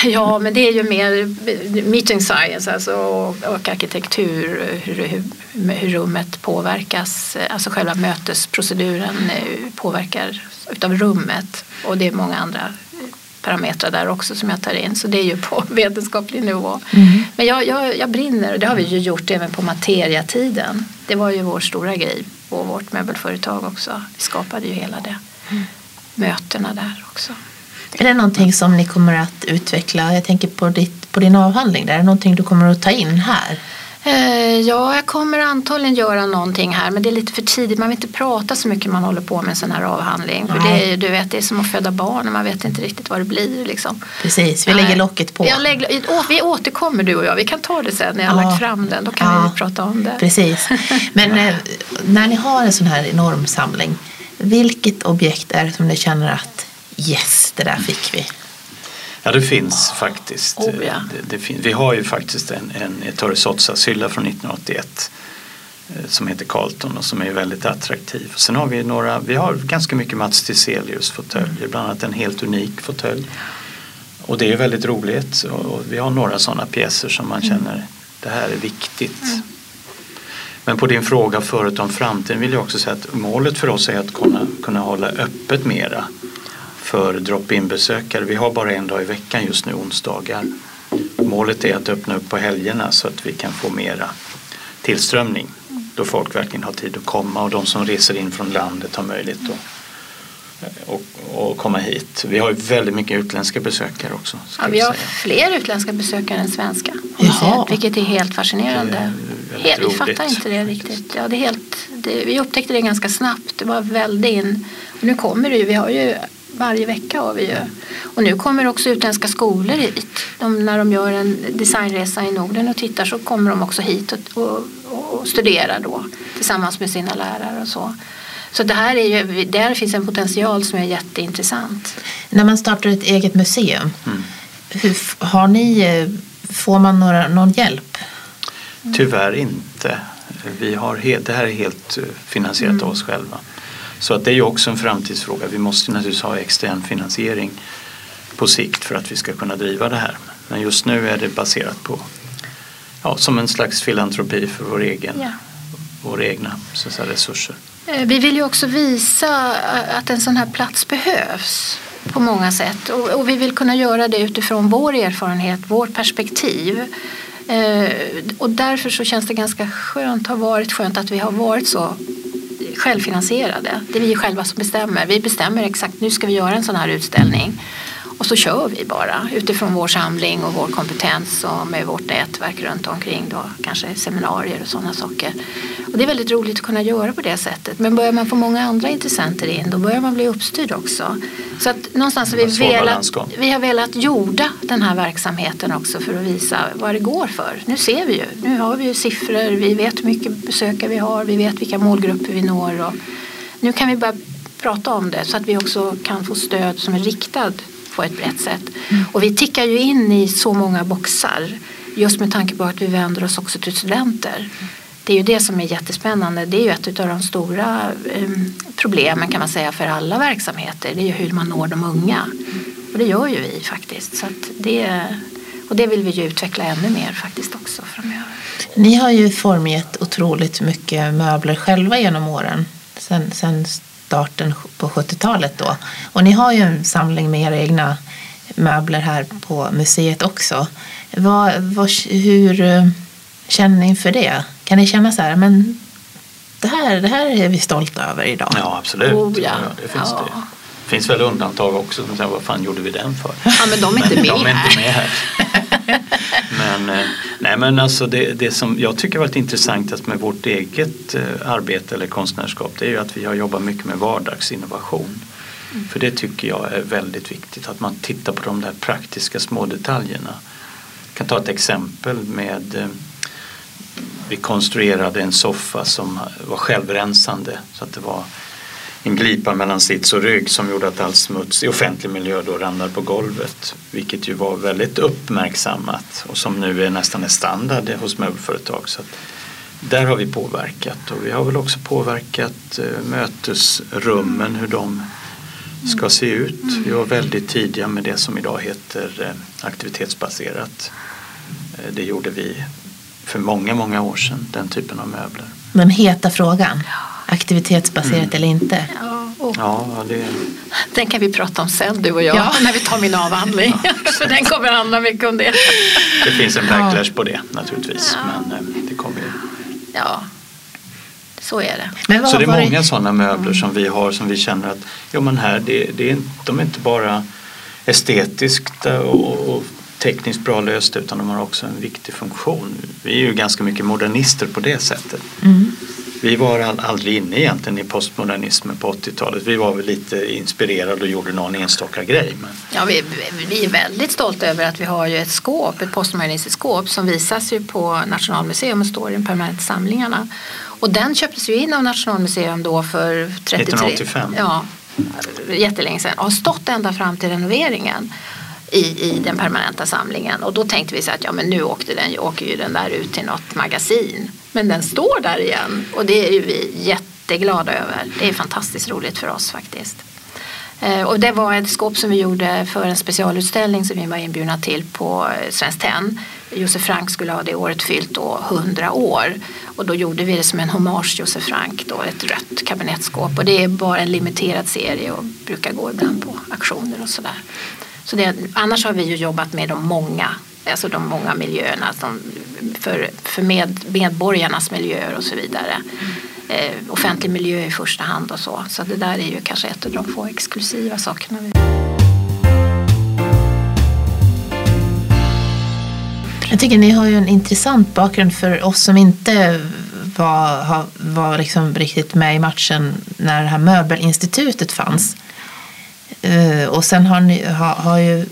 [SPEAKER 2] Ja, men det är ju mer meeting science alltså, och arkitektur, hur, hur, rummet påverkas, alltså själva mötesproceduren eh, påverkar utav rummet och det är många andra parametrar där också som jag tar in. Så det är ju på vetenskaplig nivå. Mm. Men jag, jag, jag brinner och det har vi ju gjort även på materiatiden. Det var ju vår stora grej på vårt möbelföretag också. Vi skapade ju hela det. Mm. Mötena där också.
[SPEAKER 1] Är det någonting som ni kommer att utveckla? Jag tänker på, ditt, på din avhandling. Där. Är det någonting du kommer att ta in här?
[SPEAKER 2] Eh, ja, jag kommer antagligen göra någonting här men det är lite för tidigt. Man vill inte prata så mycket man håller på med en sån här avhandling. För det är, du vet, det är som att föda barn och man vet inte riktigt vad det blir. Liksom.
[SPEAKER 1] Precis, vi lägger locket på.
[SPEAKER 2] Lägger, vi återkommer du och jag. Vi kan ta det sen när jag har ja. lagt fram den. Då kan ja. vi prata om det.
[SPEAKER 1] Precis. Men eh, när ni har en sån här enorm samling. Vilket objekt är det som ni känner att yes, det där fick vi.
[SPEAKER 3] Ja, det finns faktiskt.
[SPEAKER 2] Oh, ja.
[SPEAKER 3] det, det vi har ju faktiskt en, en Ettore Sotzas-hylla från 1981 eh, som heter Carlton och som är väldigt attraktiv. Sen har vi några, vi har ganska mycket Mats Tiselius fåtöljer, bland annat en helt unik fåtölj. Och det är väldigt roligt och vi har några sådana pjäser som man mm. känner det här är viktigt. Mm. Men på din fråga förut om framtiden vill jag också säga att målet för oss är att kunna, kunna hålla öppet mera för drop-in besökare. Vi har bara en dag i veckan just nu, onsdagar. Målet är att öppna upp på helgerna så att vi kan få mera tillströmning då folk verkligen har tid att komma och de som reser in från landet har möjlighet att och, och komma hit. Vi har ju väldigt mycket utländska besökare också.
[SPEAKER 2] Ja, vi har säga. fler utländska besökare än svenska. Jaha. Vilket är helt fascinerande. Är helt, vi fattar inte det riktigt. Ja, det är helt, det, vi upptäckte det ganska snabbt. Det var väldigt in. Och nu kommer det ju. Vi har ju varje vecka har vi ju. Och nu kommer också utländska skolor hit. De, när de gör en designresa i Norden och tittar så kommer de också hit och, och, och studerar då tillsammans med sina lärare och så. Så det här är ju, där finns en potential som är jätteintressant.
[SPEAKER 1] När man startar ett eget museum, mm. hur, har ni, eh, får man några, någon hjälp?
[SPEAKER 3] Tyvärr inte. Vi har, det här är helt eh, finansierat mm. av oss själva. Så att det är ju också en framtidsfråga. Vi måste naturligtvis ha extern finansiering på sikt för att vi ska kunna driva det här. Men just nu är det baserat på, ja, som en slags filantropi för vår egen, ja. våra egna så säga, resurser.
[SPEAKER 2] Eh, vi vill ju också visa att en sån här plats behövs på många sätt och, och vi vill kunna göra det utifrån vår erfarenhet, vårt perspektiv. Eh, och därför så känns det ganska skönt, har varit skönt att vi har varit så självfinansierade. Det är vi själva som bestämmer. Vi bestämmer exakt, nu ska vi göra en sån här utställning. Och så kör vi bara utifrån vår samling och vår kompetens och med vårt nätverk runt omkring då, kanske seminarier och sådana saker. Och det är väldigt roligt att kunna göra på det sättet. Men börjar man få många andra intressenter in då börjar man bli uppstyrd också. Så att någonstans har vi, velat, vi har velat jorda den här verksamheten också för att visa vad det går för. Nu ser vi ju, nu har vi ju siffror, vi vet hur mycket besökare vi har, vi vet vilka målgrupper vi når. Och nu kan vi börja prata om det så att vi också kan få stöd som är riktad på ett brett sätt. Mm. Och vi tickar ju in i så många boxar just med tanke på att vi vänder oss också till studenter. Det är ju det som är jättespännande. Det är ju ett av de stora eh, problemen kan man säga för alla verksamheter. Det är ju hur man når de unga. Och det gör ju vi faktiskt. Så det, och det vill vi ju utveckla ännu mer faktiskt också framöver.
[SPEAKER 1] Ni har ju formgett otroligt mycket möbler själva genom åren. Sen, sen starten på 70-talet då. Och ni har ju en samling med era egna möbler här på museet också. Vad, vad, hur eh, känner ni inför det? Kan ni känna så här, men det här, det här är vi stolta över idag?
[SPEAKER 3] Ja, absolut. Oh, ja. ja. det finns ja. det. Det finns väl undantag också som säger vad fan gjorde vi den för?
[SPEAKER 2] Ja men de är inte, med,
[SPEAKER 3] de är inte med här. men, eh, nej, men alltså det, det som jag tycker varit intressant med vårt eget eh, arbete eller konstnärskap det är ju att vi har jobbat mycket med vardagsinnovation. Mm. För det tycker jag är väldigt viktigt att man tittar på de där praktiska små detaljerna. Jag kan ta ett exempel med eh, vi konstruerade en soffa som var självrensande så att det var en glipa mellan sits och rygg som gjorde att all smuts i offentlig miljö då ramlade på golvet. Vilket ju var väldigt uppmärksammat och som nu är nästan en standard hos möbelföretag. Så där har vi påverkat och vi har väl också påverkat eh, mötesrummen, hur de ska se ut. Vi var väldigt tidiga med det som idag heter eh, aktivitetsbaserat. Eh, det gjorde vi för många, många år sedan, den typen av möbler.
[SPEAKER 1] Den heta frågan aktivitetsbaserat mm. eller inte.
[SPEAKER 3] Ja, ja, det...
[SPEAKER 2] Den kan vi prata om sen du och jag ja. när vi tar min avhandling. Ja. För den kommer handla mycket om det.
[SPEAKER 3] Det finns en backlash på det naturligtvis. Men eh, det kommer ju.
[SPEAKER 2] Ja, så är det.
[SPEAKER 3] Men så det är många det... sådana möbler som vi har som vi känner att ja, men här, det, det är, de är inte bara estetiskt och, och tekniskt bra lösta utan de har också en viktig funktion. Vi är ju ganska mycket modernister på det sättet. Mm. Vi var aldrig inne egentligen i postmodernismen på 80-talet. Vi var väl lite inspirerade och gjorde någon enstaka grej. Men...
[SPEAKER 2] Ja, vi, vi är väldigt stolta över att vi har ju ett skåp, ett postmodernistiskt skåp som visas ju på Nationalmuseum och står i de permanenta samlingarna. Och den köptes ju in av Nationalmuseum då för 33,
[SPEAKER 3] 1985.
[SPEAKER 2] Ja, jättelänge sedan och har stått ända fram till renoveringen i, i den permanenta samlingen. Och då tänkte vi så att ja, men nu åkte den, åker ju den där ut till något magasin. Men den står där igen och det är ju vi jätteglada över. Det är fantastiskt roligt för oss faktiskt. Eh, och det var ett skåp som vi gjorde för en specialutställning som vi var inbjudna till på eh, Svenskt Tenn. Josef Frank skulle ha det året fyllt då 100 år och då gjorde vi det som en hommage till Josef Frank, då, ett rött kabinettskåp och det är bara en limiterad serie och brukar gå ibland på auktioner och sådär. Så det, annars har vi ju jobbat med de många, alltså de många miljöerna de för, för med, medborgarnas miljöer och så vidare. Eh, offentlig miljö i första hand och så. Så det där är ju kanske ett av de få exklusiva sakerna.
[SPEAKER 1] Jag tycker ni har ju en intressant bakgrund för oss som inte var, var liksom riktigt med i matchen när det här möbelinstitutet fanns. Eh, och sen har, ni, har, har ju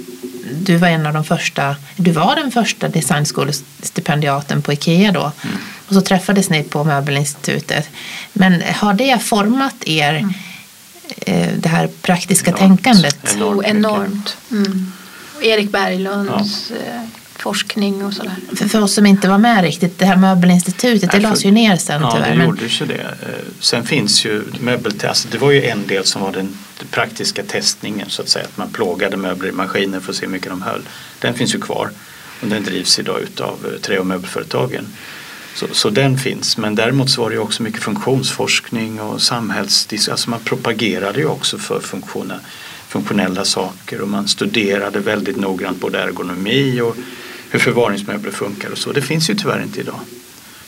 [SPEAKER 1] du var en av de första, du var den första designskolestipendiaten på Ikea då. Mm. Och så träffades ni på Möbelinstitutet. Men har det format er, mm. Eh, det här praktiska enormt. tänkandet?
[SPEAKER 2] Enormt. enormt. Mm. Erik Berglunds ja. Forskning och sådär.
[SPEAKER 1] För, för oss som inte var med riktigt, det här möbelinstitutet, Nej, det lades ju ner sen
[SPEAKER 3] ja,
[SPEAKER 1] tyvärr.
[SPEAKER 3] Ja, det gjorde ju det. Eh, sen finns ju möbeltest, alltså, det var ju en del som var den, den, praktiska testningen så att säga, att man plågade möbler i maskiner för att se hur mycket de höll. Den finns ju kvar och den drivs idag utav eh, trä och möbelföretagen. Så, så den finns, men däremot så var det ju också mycket funktionsforskning och samhälls... Alltså man propagerade ju också för funktioner funktionella saker och man studerade väldigt noggrant både ergonomi och hur förvaringsmöbler funkar och så. Det finns ju tyvärr inte idag.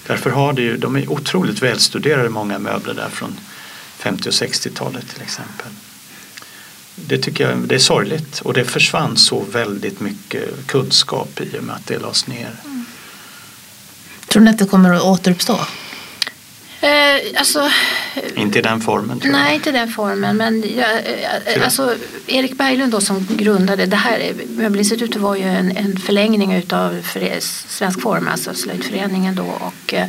[SPEAKER 3] Därför har det ju, de är otroligt välstuderade många möbler där från 50 och 60-talet till exempel. det tycker jag det är sorgligt och det försvann så väldigt mycket kunskap i och med att det lades ner. Mm.
[SPEAKER 1] Tror ni att det kommer att återuppstå?
[SPEAKER 2] Eh, alltså,
[SPEAKER 3] inte i den formen?
[SPEAKER 2] Tror nej, jag. inte i den formen. Men jag, eh, alltså, Erik Berglund då, som grundade det här Möbelinstitutet var ju en, en förlängning utav Svensk Form, alltså slöjdföreningen då. Och, eh,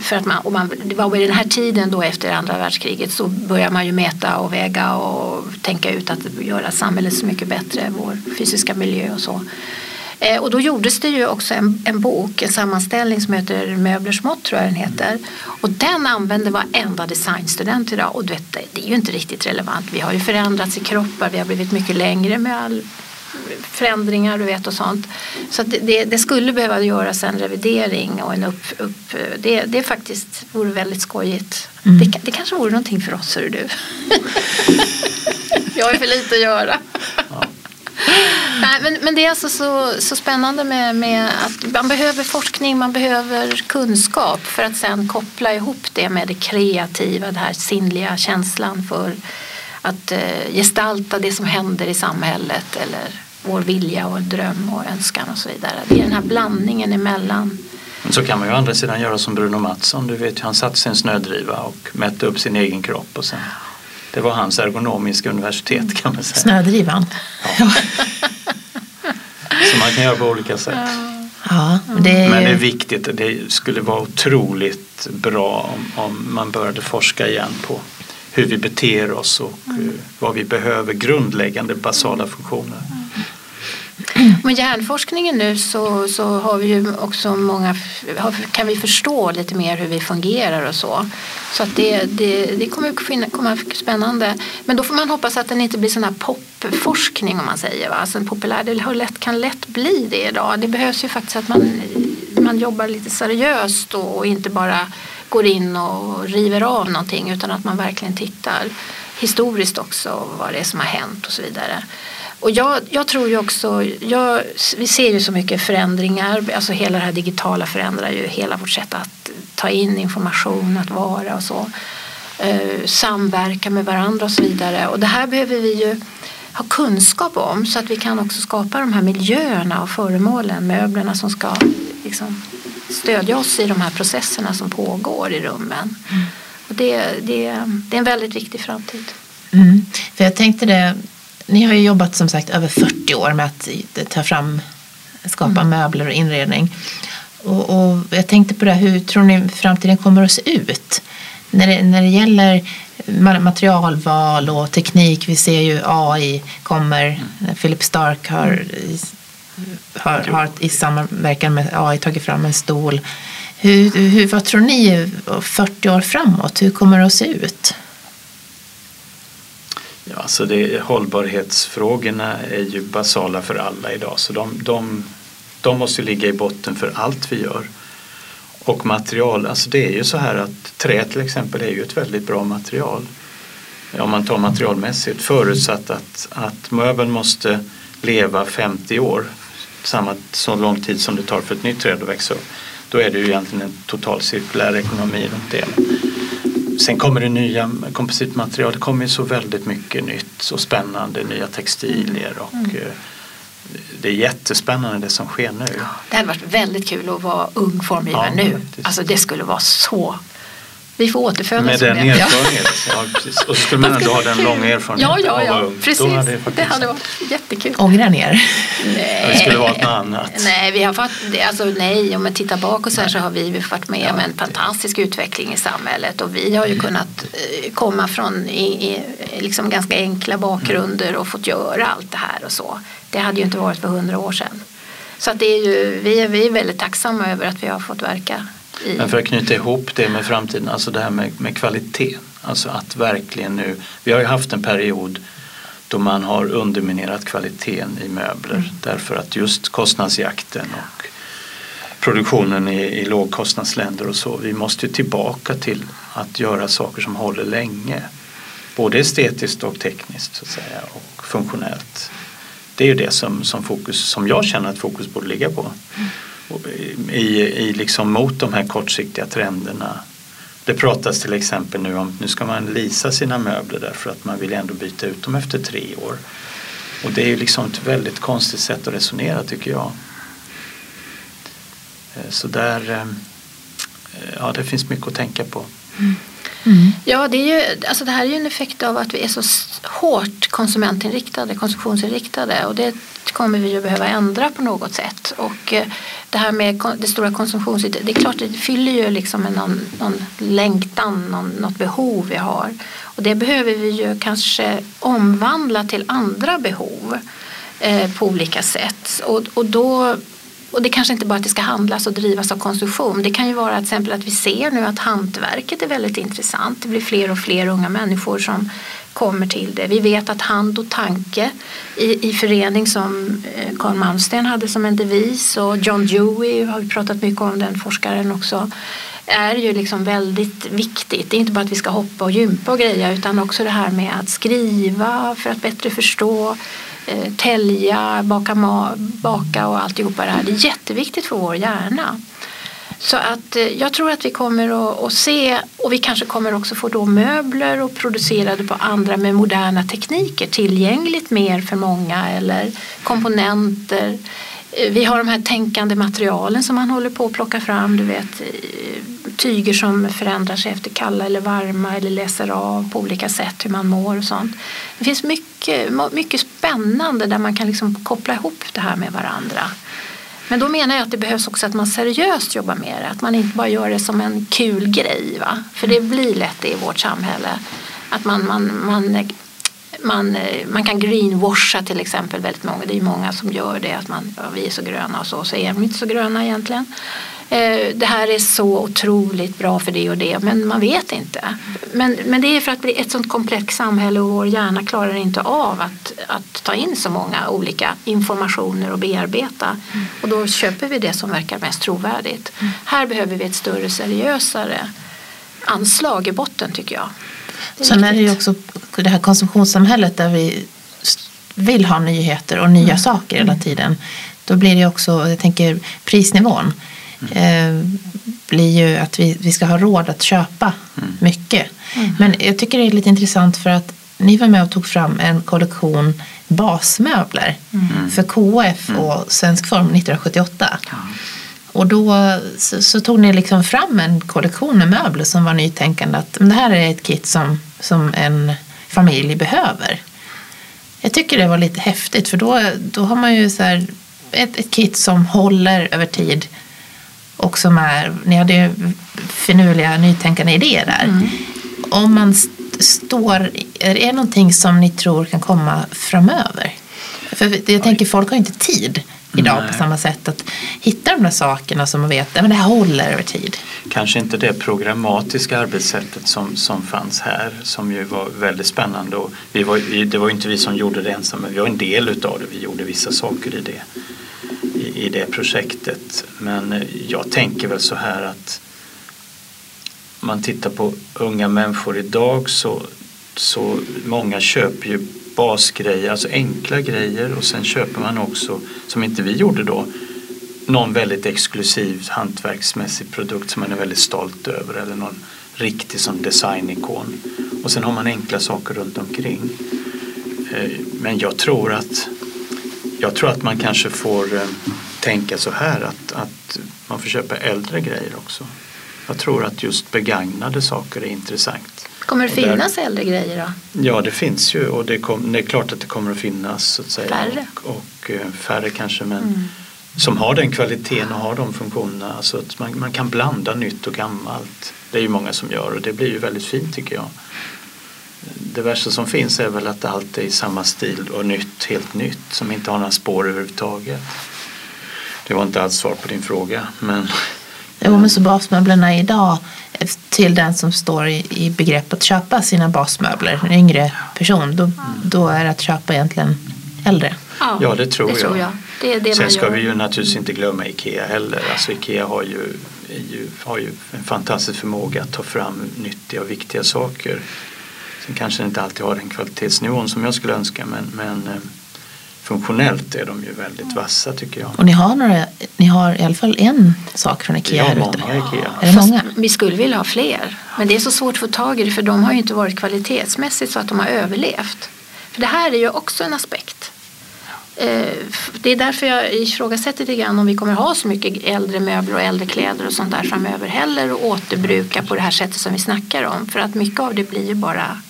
[SPEAKER 2] för att man, och man, det var vid den här tiden då efter andra världskriget så började man ju mäta och väga och tänka ut att göra samhället så mycket bättre, vår fysiska miljö och så. Eh, och då gjordes det ju också en, en bok, en sammanställning som heter Möblers mått tror jag den heter. Och den använder varenda designstudent idag och du vet, det är ju inte riktigt relevant. Vi har ju förändrats i kroppar, vi har blivit mycket längre med all förändringar du vet och sånt. Så det, det, skulle behöva göras en revidering och en upp, upp det, det faktiskt vore väldigt skojigt. Mm. Det, det kanske vore någonting för oss, hör du. Jag har för lite att göra. Nej, men, men det är alltså så, så spännande med, med att man behöver forskning, man behöver kunskap för att sen koppla ihop det med det kreativa, den här sinnliga känslan för att eh, gestalta det som händer i samhället eller vår vilja och dröm och önskan och så vidare. Det är den här blandningen emellan.
[SPEAKER 3] Så kan man ju å andra sidan göra som Bruno Mattsson. Du vet ju, han satte sin snödriva och mätte upp sin egen kropp och sen det var hans ergonomiska universitet kan man säga.
[SPEAKER 1] Snödrivan.
[SPEAKER 3] Ja. Så man kan göra på olika sätt.
[SPEAKER 1] Ja,
[SPEAKER 3] det är... Men det är viktigt, det skulle vara otroligt bra om, om man började forska igen på hur vi beter oss och mm. vad vi behöver, grundläggande basala funktioner. Mm.
[SPEAKER 2] Med hjärnforskningen nu så, så har vi ju också många, kan vi förstå lite mer hur vi fungerar och så. Så att det, det, det kommer komma spännande. Men då får man hoppas att den inte blir sån här popforskning om man säger. Va? Alltså en populär, det lätt, kan lätt bli det idag. Det behövs ju faktiskt att man, man jobbar lite seriöst och inte bara går in och river av någonting utan att man verkligen tittar historiskt också vad det är som har hänt och så vidare. Och jag, jag tror ju också, jag, vi ser ju så mycket förändringar, alltså hela det här digitala förändrar ju hela vårt sätt att ta in information, att vara och så. Eh, samverka med varandra och så vidare. Och det här behöver vi ju ha kunskap om så att vi kan också skapa de här miljöerna och föremålen, möblerna som ska liksom, stödja oss i de här processerna som pågår i rummen. Mm. Och det, det, det är en väldigt viktig framtid.
[SPEAKER 1] Mm. För jag tänkte det ni har ju jobbat som sagt över 40 år med att ta fram, skapa mm. möbler och inredning. Och, och, jag tänkte på det, hur tror ni framtiden kommer att se ut? När det, när det gäller materialval och teknik, vi ser ju AI kommer, mm. Philip Stark har, har, har i samverkan med AI tagit fram en stol. Hur, hur, vad tror ni 40 år framåt, hur kommer det att se ut?
[SPEAKER 3] Ja, alltså det, hållbarhetsfrågorna är ju basala för alla idag så de, de, de måste ligga i botten för allt vi gör. Och material, alltså det är ju så här att trä till exempel är ju ett väldigt bra material. Om man tar materialmässigt förutsatt att, att möbeln måste leva 50 år, samma så lång tid som det tar för ett nytt träd att växa upp. Då är det ju egentligen en total cirkulär ekonomi runt det. Sen kommer det nya kompositmaterial, det kommer ju så väldigt mycket nytt och spännande, nya textilier och mm. Eh, det är jättespännande det som sker nu.
[SPEAKER 2] Det hade varit väldigt kul att vara ung formgivare ja, nu. Alltså det skulle vara så vi får återfödas
[SPEAKER 3] Med den erfarenheten. Ja. precis. Och så skulle man ändå ha den långa erfarenheten
[SPEAKER 2] ja, ja, ja. Precis. Hade det, det, hade varit jättekul.
[SPEAKER 1] Ångrar ni er?
[SPEAKER 3] Nej. Det skulle vara något annat.
[SPEAKER 2] Nej, vi har fått, alltså, nej, om man tittar bakåt så, här så har vi varit med om en fantastisk utveckling i samhället och vi har ju kunnat eh, komma från i, i, liksom ganska enkla bakgrunder och fått göra allt det här och så. Det hade ju inte varit för hundra år sedan. Så att det är ju, vi, är, vi är väldigt tacksamma över att vi har fått verka
[SPEAKER 3] men för att knyta ihop det med framtiden, alltså det här med, med kvalitet. Alltså att verkligen nu, vi har ju haft en period då man har underminerat kvaliteten i möbler mm. därför att just kostnadsjakten och produktionen i, i lågkostnadsländer och så. Vi måste ju tillbaka till att göra saker som håller länge. Både estetiskt och tekniskt så att säga och funktionellt. Det är ju det som, som, fokus, som jag känner att fokus borde ligga på. Mm i, i liksom mot de här kortsiktiga trenderna Det pratas till exempel nu om nu ska man lisa sina möbler därför att man vill ändå byta ut dem efter tre år. Och det är ju liksom ett väldigt konstigt sätt att resonera tycker jag. Eh, så där, eh, eh, ja det finns mycket att tänka på. Mm.
[SPEAKER 2] Mm. Ja, det, är ju, alltså det här är ju en effekt av att vi är så hårt konsumentinriktade, konsumtionsinriktade och det kommer vi ju behöva ändra på något sätt. Och eh, det här med det stora konsumtionsinriktade, det är klart det fyller ju liksom någon, någon längtan, någon, något behov vi har. Och det behöver vi ju kanske omvandla till andra behov eh, på olika sätt. Och, och då och det kanske inte bara att det ska handlas och drivas av konsumtion. Det kan ju vara till exempel att vi ser nu att hantverket är väldigt intressant. Det blir fler och fler unga människor som kommer till det. Vi vet att hand och tanke i, i förening som eh, Carl Malmsten hade som en devis och John Dewey har vi pratat mycket om den forskaren också är ju liksom väldigt viktigt. Det är inte bara att vi ska hoppa och gympa och greja utan också det här med att skriva för att bättre förstå eh, tälja, baka, baka och alltihopa det här. Det är jätteviktigt för vår hjärna. Så att eh, jag tror att vi kommer att, att, se och vi kanske kommer också få då möbler och producerade på andra med moderna tekniker tillgängligt mer för många eller komponenter. Vi har de här tänkande materialen som man håller på att plocka fram. Du vet, tyger som förändrar sig efter kalla eller varma eller läser av på olika sätt hur man mår och sånt. Det finns mycket, mycket spännande där man kan liksom koppla ihop det här med varandra. Men då menar jag att det behövs också att man seriöst jobbar med det. Att man inte bara gör det som en kul grej. Va? För det blir lätt det i vårt samhälle. Att man, man, man, man, man kan greenwasha till exempel väldigt många. Det är många som gör det. Att man, ja, vi är så gröna och så. Så är de inte så gröna egentligen. Eh, det här är så otroligt bra för det och det, men man vet inte. Men, men det är för att bli ett sånt komplext samhälle och vår hjärna klarar inte av att, att ta in så många olika informationer och bearbeta. Mm. Och då köper vi det som verkar mest trovärdigt. Mm. Här behöver vi ett större, seriösare anslag i botten tycker jag.
[SPEAKER 1] Sen är det ju också det här konsumtionssamhället där vi vill ha nyheter och nya mm. saker hela mm. tiden. Då blir det också, jag tänker prisnivån eh, blir ju att vi, vi ska ha råd att köpa mm. mycket. Mm. Men jag tycker det är lite intressant för att ni var med och tog fram en kollektion basmöbler mm. för KF mm. och Svensk Form 1978. Ja. Och då så, så, tog ni liksom fram en kollektion med möbler som var nytänkande. Att det här är ett kit som, som en familj behöver. Jag tycker det var lite häftigt för då, då har man ju så här, ett, ett kit som håller över tid och som är, ni hade ju finurliga nytänkande idéer där. Mm. Om man står, är det någonting som ni tror kan komma framöver? För jag tänker folk har inte tid idag Nej. på samma sätt att hitta de där sakerna som man vet att det här håller över tid.
[SPEAKER 3] Kanske inte det programmatiska arbetssättet som, som fanns här som ju var väldigt spännande. Och vi var, det var inte vi som gjorde det ensamma, men vi var en del utav det. Vi gjorde vissa saker i det i, det projektet. Men eh, jag tänker väl så här att om man tittar på unga människor idag så, så många köper ju basgrejer, alltså enkla grejer och sen köper man också, som inte vi gjorde då, någon väldigt exklusiv hantverksmässig produkt som man är väldigt stolt över eller någon riktig som designikon. Och sen har man enkla saker runt omkring. Eh, men jag tror att jag tror att man kanske får eh, tänka så här att, att man får köpa äldre grejer också. Jag tror att just begagnade saker är intressant.
[SPEAKER 2] Kommer det finnas där, äldre grejer då?
[SPEAKER 3] Ja det finns ju och det, kom, det, är klart att det kommer att finnas. Så att säga,
[SPEAKER 2] färre?
[SPEAKER 3] Och, och eh, färre kanske men mm. som har den kvaliteten och har de funktionerna. Alltså att man, man kan blanda nytt och gammalt. Det är ju många som gör och det blir ju väldigt fint tycker jag. Det värsta som finns är väl att allt är i samma stil och nytt, helt nytt som inte har några spår överhuvudtaget. Det var inte alls svar på din fråga. Men...
[SPEAKER 1] Jo, men så basmöblerna idag till den som står i, i begrepp att köpa sina basmöbler, en yngre person, då, då är att köpa egentligen äldre.
[SPEAKER 3] Ja, ja det tror det jag. Tror jag. Det är det Sen ska vi ju naturligtvis inte glömma IKEA heller. Alltså IKEA har ju, ju, har ju en fantastisk förmåga att ta fram nyttiga och viktiga saker. Sen kanske inte alltid har den kvalitetsnivån som jag skulle önska men, men eh, funktionellt är de ju väldigt vassa tycker jag.
[SPEAKER 1] Och ni har, några, ni har i alla fall en sak från Ikea här
[SPEAKER 3] många
[SPEAKER 1] ute.
[SPEAKER 3] Ikea.
[SPEAKER 1] Är det många?
[SPEAKER 2] Vi skulle vilja ha fler. Men det är så svårt att få tag i det för de har ju inte varit kvalitetsmässigt så att de har överlevt. För det här är ju också en aspekt. Eh, Det är därför jag ifrågasätter lite grann om vi kommer ha så mycket äldre möbler och äldre kläder och sånt där framöver heller och återbruka på det här sättet som vi snackar om. För att mycket av det blir ju bara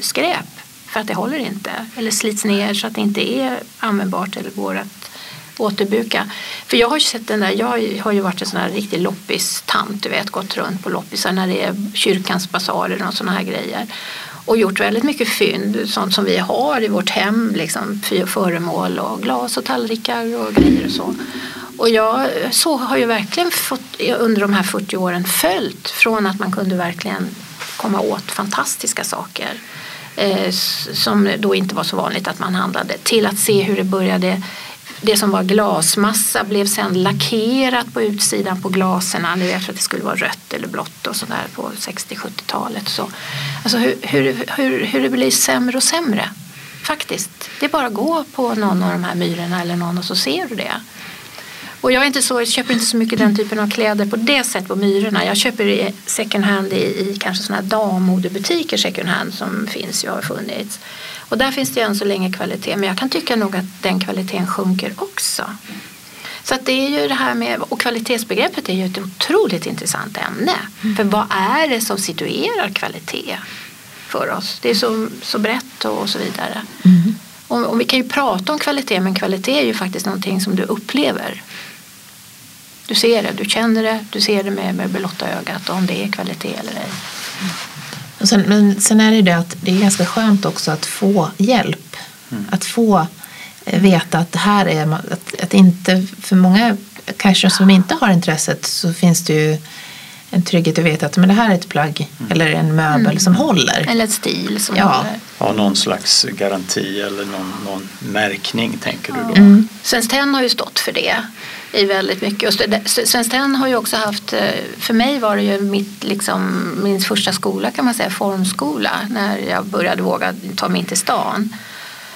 [SPEAKER 2] skräp för att det håller inte. Eller slits ner så att det inte är användbart eller går att återbruka. För jag har ju sett den där, jag har ju varit en sån här riktig loppistant, du vet, gått runt på loppisar när det är kyrkans basarer och såna här grejer. Och gjort väldigt mycket fynd, sånt som vi har i vårt hem, liksom föremål och glas och tallrikar och grejer och så. Och jag så har ju verkligen fått, under de här 40 åren följt från att man kunde verkligen komma åt fantastiska saker Eh, som då inte var så vanligt att man handlade till att se hur det började det som var glasmassa blev sen lackerat på utsidan på glaserna. Ni vet för att det skulle vara rött eller blått och sådär på 60-70-talet. Så, alltså hur, hur, hur, hur det blir sämre och sämre. Faktiskt. Det är bara att gå på någon av de här myrorna eller någon och så ser du det. Och jag, är inte så, jag köper inte så mycket den typen av kläder på det sättet på Myrorna. Jag köper i second hand i, i kanske sådana här dammodebutiker second hand som finns, jag har funnits. Och där finns det ju än så länge kvalitet men jag kan tycka nog att den kvaliteten sjunker också. Så att det är ju det här med, och kvalitetsbegreppet är ju ett otroligt intressant ämne. För vad är det som situerar kvalitet för oss? Det är så, så brett och, och så vidare. Och, och vi kan ju prata om kvalitet men kvalitet är ju faktiskt någonting som du upplever. Du ser det, du känner det, du ser det med, med blotta ögat om det är kvalitet eller ej.
[SPEAKER 1] Och sen, men sen är det ju det att det är ganska skönt också att få hjälp. Att få eh, veta att det här är, att, att inte, för många kanske som inte har intresset så finns det ju en trygghet att veta att men det här är ett plagg eller en möbel som håller.
[SPEAKER 2] Eller ett stil som
[SPEAKER 1] Ja.
[SPEAKER 2] håller.
[SPEAKER 3] Ha någon slags garanti eller någon, någon märkning tänker du då?
[SPEAKER 1] Mm.
[SPEAKER 2] Svenskt Tenn har ju stått för det i väldigt mycket. Och Svenskt Tenn har ju också haft, eh, för mig var det ju mitt, liksom, min första skola kan man säga, formskola, när jag började våga ta mig in till stan.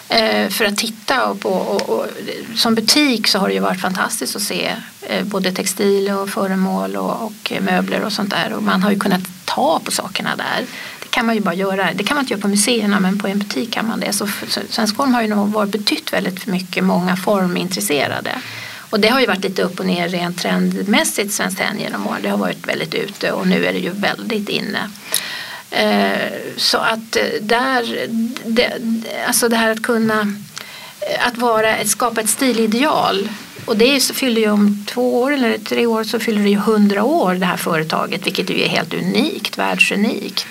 [SPEAKER 2] Eh, för att titta och på, och, och, som butik så har det ju varit fantastiskt att se eh, både textil och föremål och, och möbler och sånt där och man har ju kunnat ta på sakerna där. Det kan man ju bara göra, det kan man inte göra på museerna men på en butik kan man det. Så så Svensk Form har ju nog varit betytt väldigt mycket många formintresserade. Och det har ju varit lite upp och ner rent trendmässigt Svenskt Tenn genom åren. Det har varit väldigt ute och nu är det ju väldigt inne. Eh, Så att eh, där, det, alltså det här att kunna eh, att vara, att skapa ett stilideal och det är- så fyller ju om två år eller tre år så fyller det ju hundra år det här företaget vilket ju är helt unikt, världsunikt.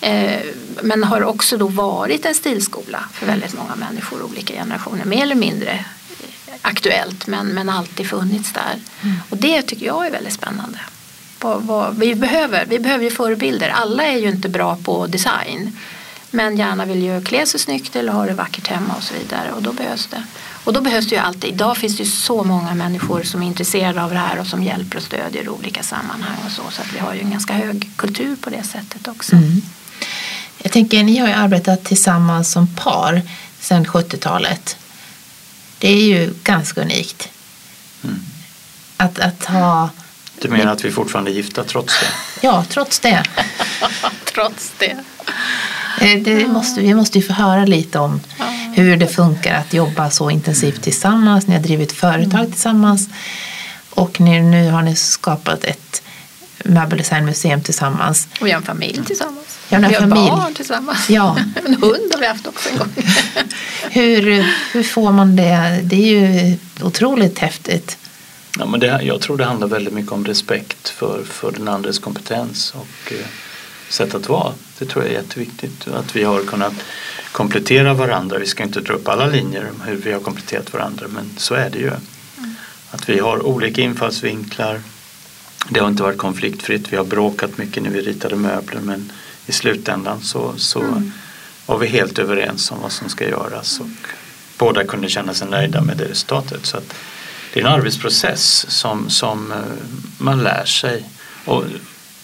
[SPEAKER 2] Eh, Men har också då varit en stilskola för väldigt många människor, olika generationer, mer eller mindre aktuellt men, men alltid funnits där. Och det tycker jag är väldigt spännande. Vad, vad, vi, behöver, vi behöver ju förebilder. Alla är ju inte bra på design. Men gärna vill ju klä sig snyggt eller ha det vackert hemma och så vidare. Och då behövs det. Och då behövs det ju alltid. Idag finns det ju så många människor som är intresserade av det här och som hjälper och stödjer i olika sammanhang och så. Så att vi har ju en ganska hög kultur på det sättet också. Mm.
[SPEAKER 1] Jag tänker, ni har ju arbetat tillsammans som par sedan 70-talet. Det är ju ganska unikt.
[SPEAKER 3] Mm.
[SPEAKER 1] Att, att ha,
[SPEAKER 3] Du menar att vi fortfarande är gifta trots det?
[SPEAKER 1] ja trots det.
[SPEAKER 2] Trots det.
[SPEAKER 1] Eh, det måste, vi måste ju få höra lite om hur det funkar att jobba så intensivt tillsammans. Ni har drivit företag tillsammans och ni, nu har ni skapat ett möbeldesignmuseum tillsammans.
[SPEAKER 2] Och vi har en familj tillsammans.
[SPEAKER 1] Ja,
[SPEAKER 2] vi har
[SPEAKER 1] familj.
[SPEAKER 2] barn tillsammans.
[SPEAKER 1] Ja.
[SPEAKER 2] en hund har vi haft också en gång.
[SPEAKER 1] Hur, hur får man det? Det är ju otroligt häftigt.
[SPEAKER 3] Ja, men det, jag tror det handlar väldigt mycket om respekt för, för den andres kompetens och eh, sätt att vara. Det tror jag är jätteviktigt. Att vi har kunnat komplettera varandra. Vi ska inte dra upp alla linjer om hur vi har kompletterat varandra men så är det ju. Att vi har olika infallsvinklar. Det har inte varit konfliktfritt. Vi har bråkat mycket när vi ritade möbler men i slutändan så, så var vi helt överens om vad som ska göras och båda kunde känna sig nöjda med det resultatet. Så att det är en arbetsprocess som, som eh, man lär sig. Och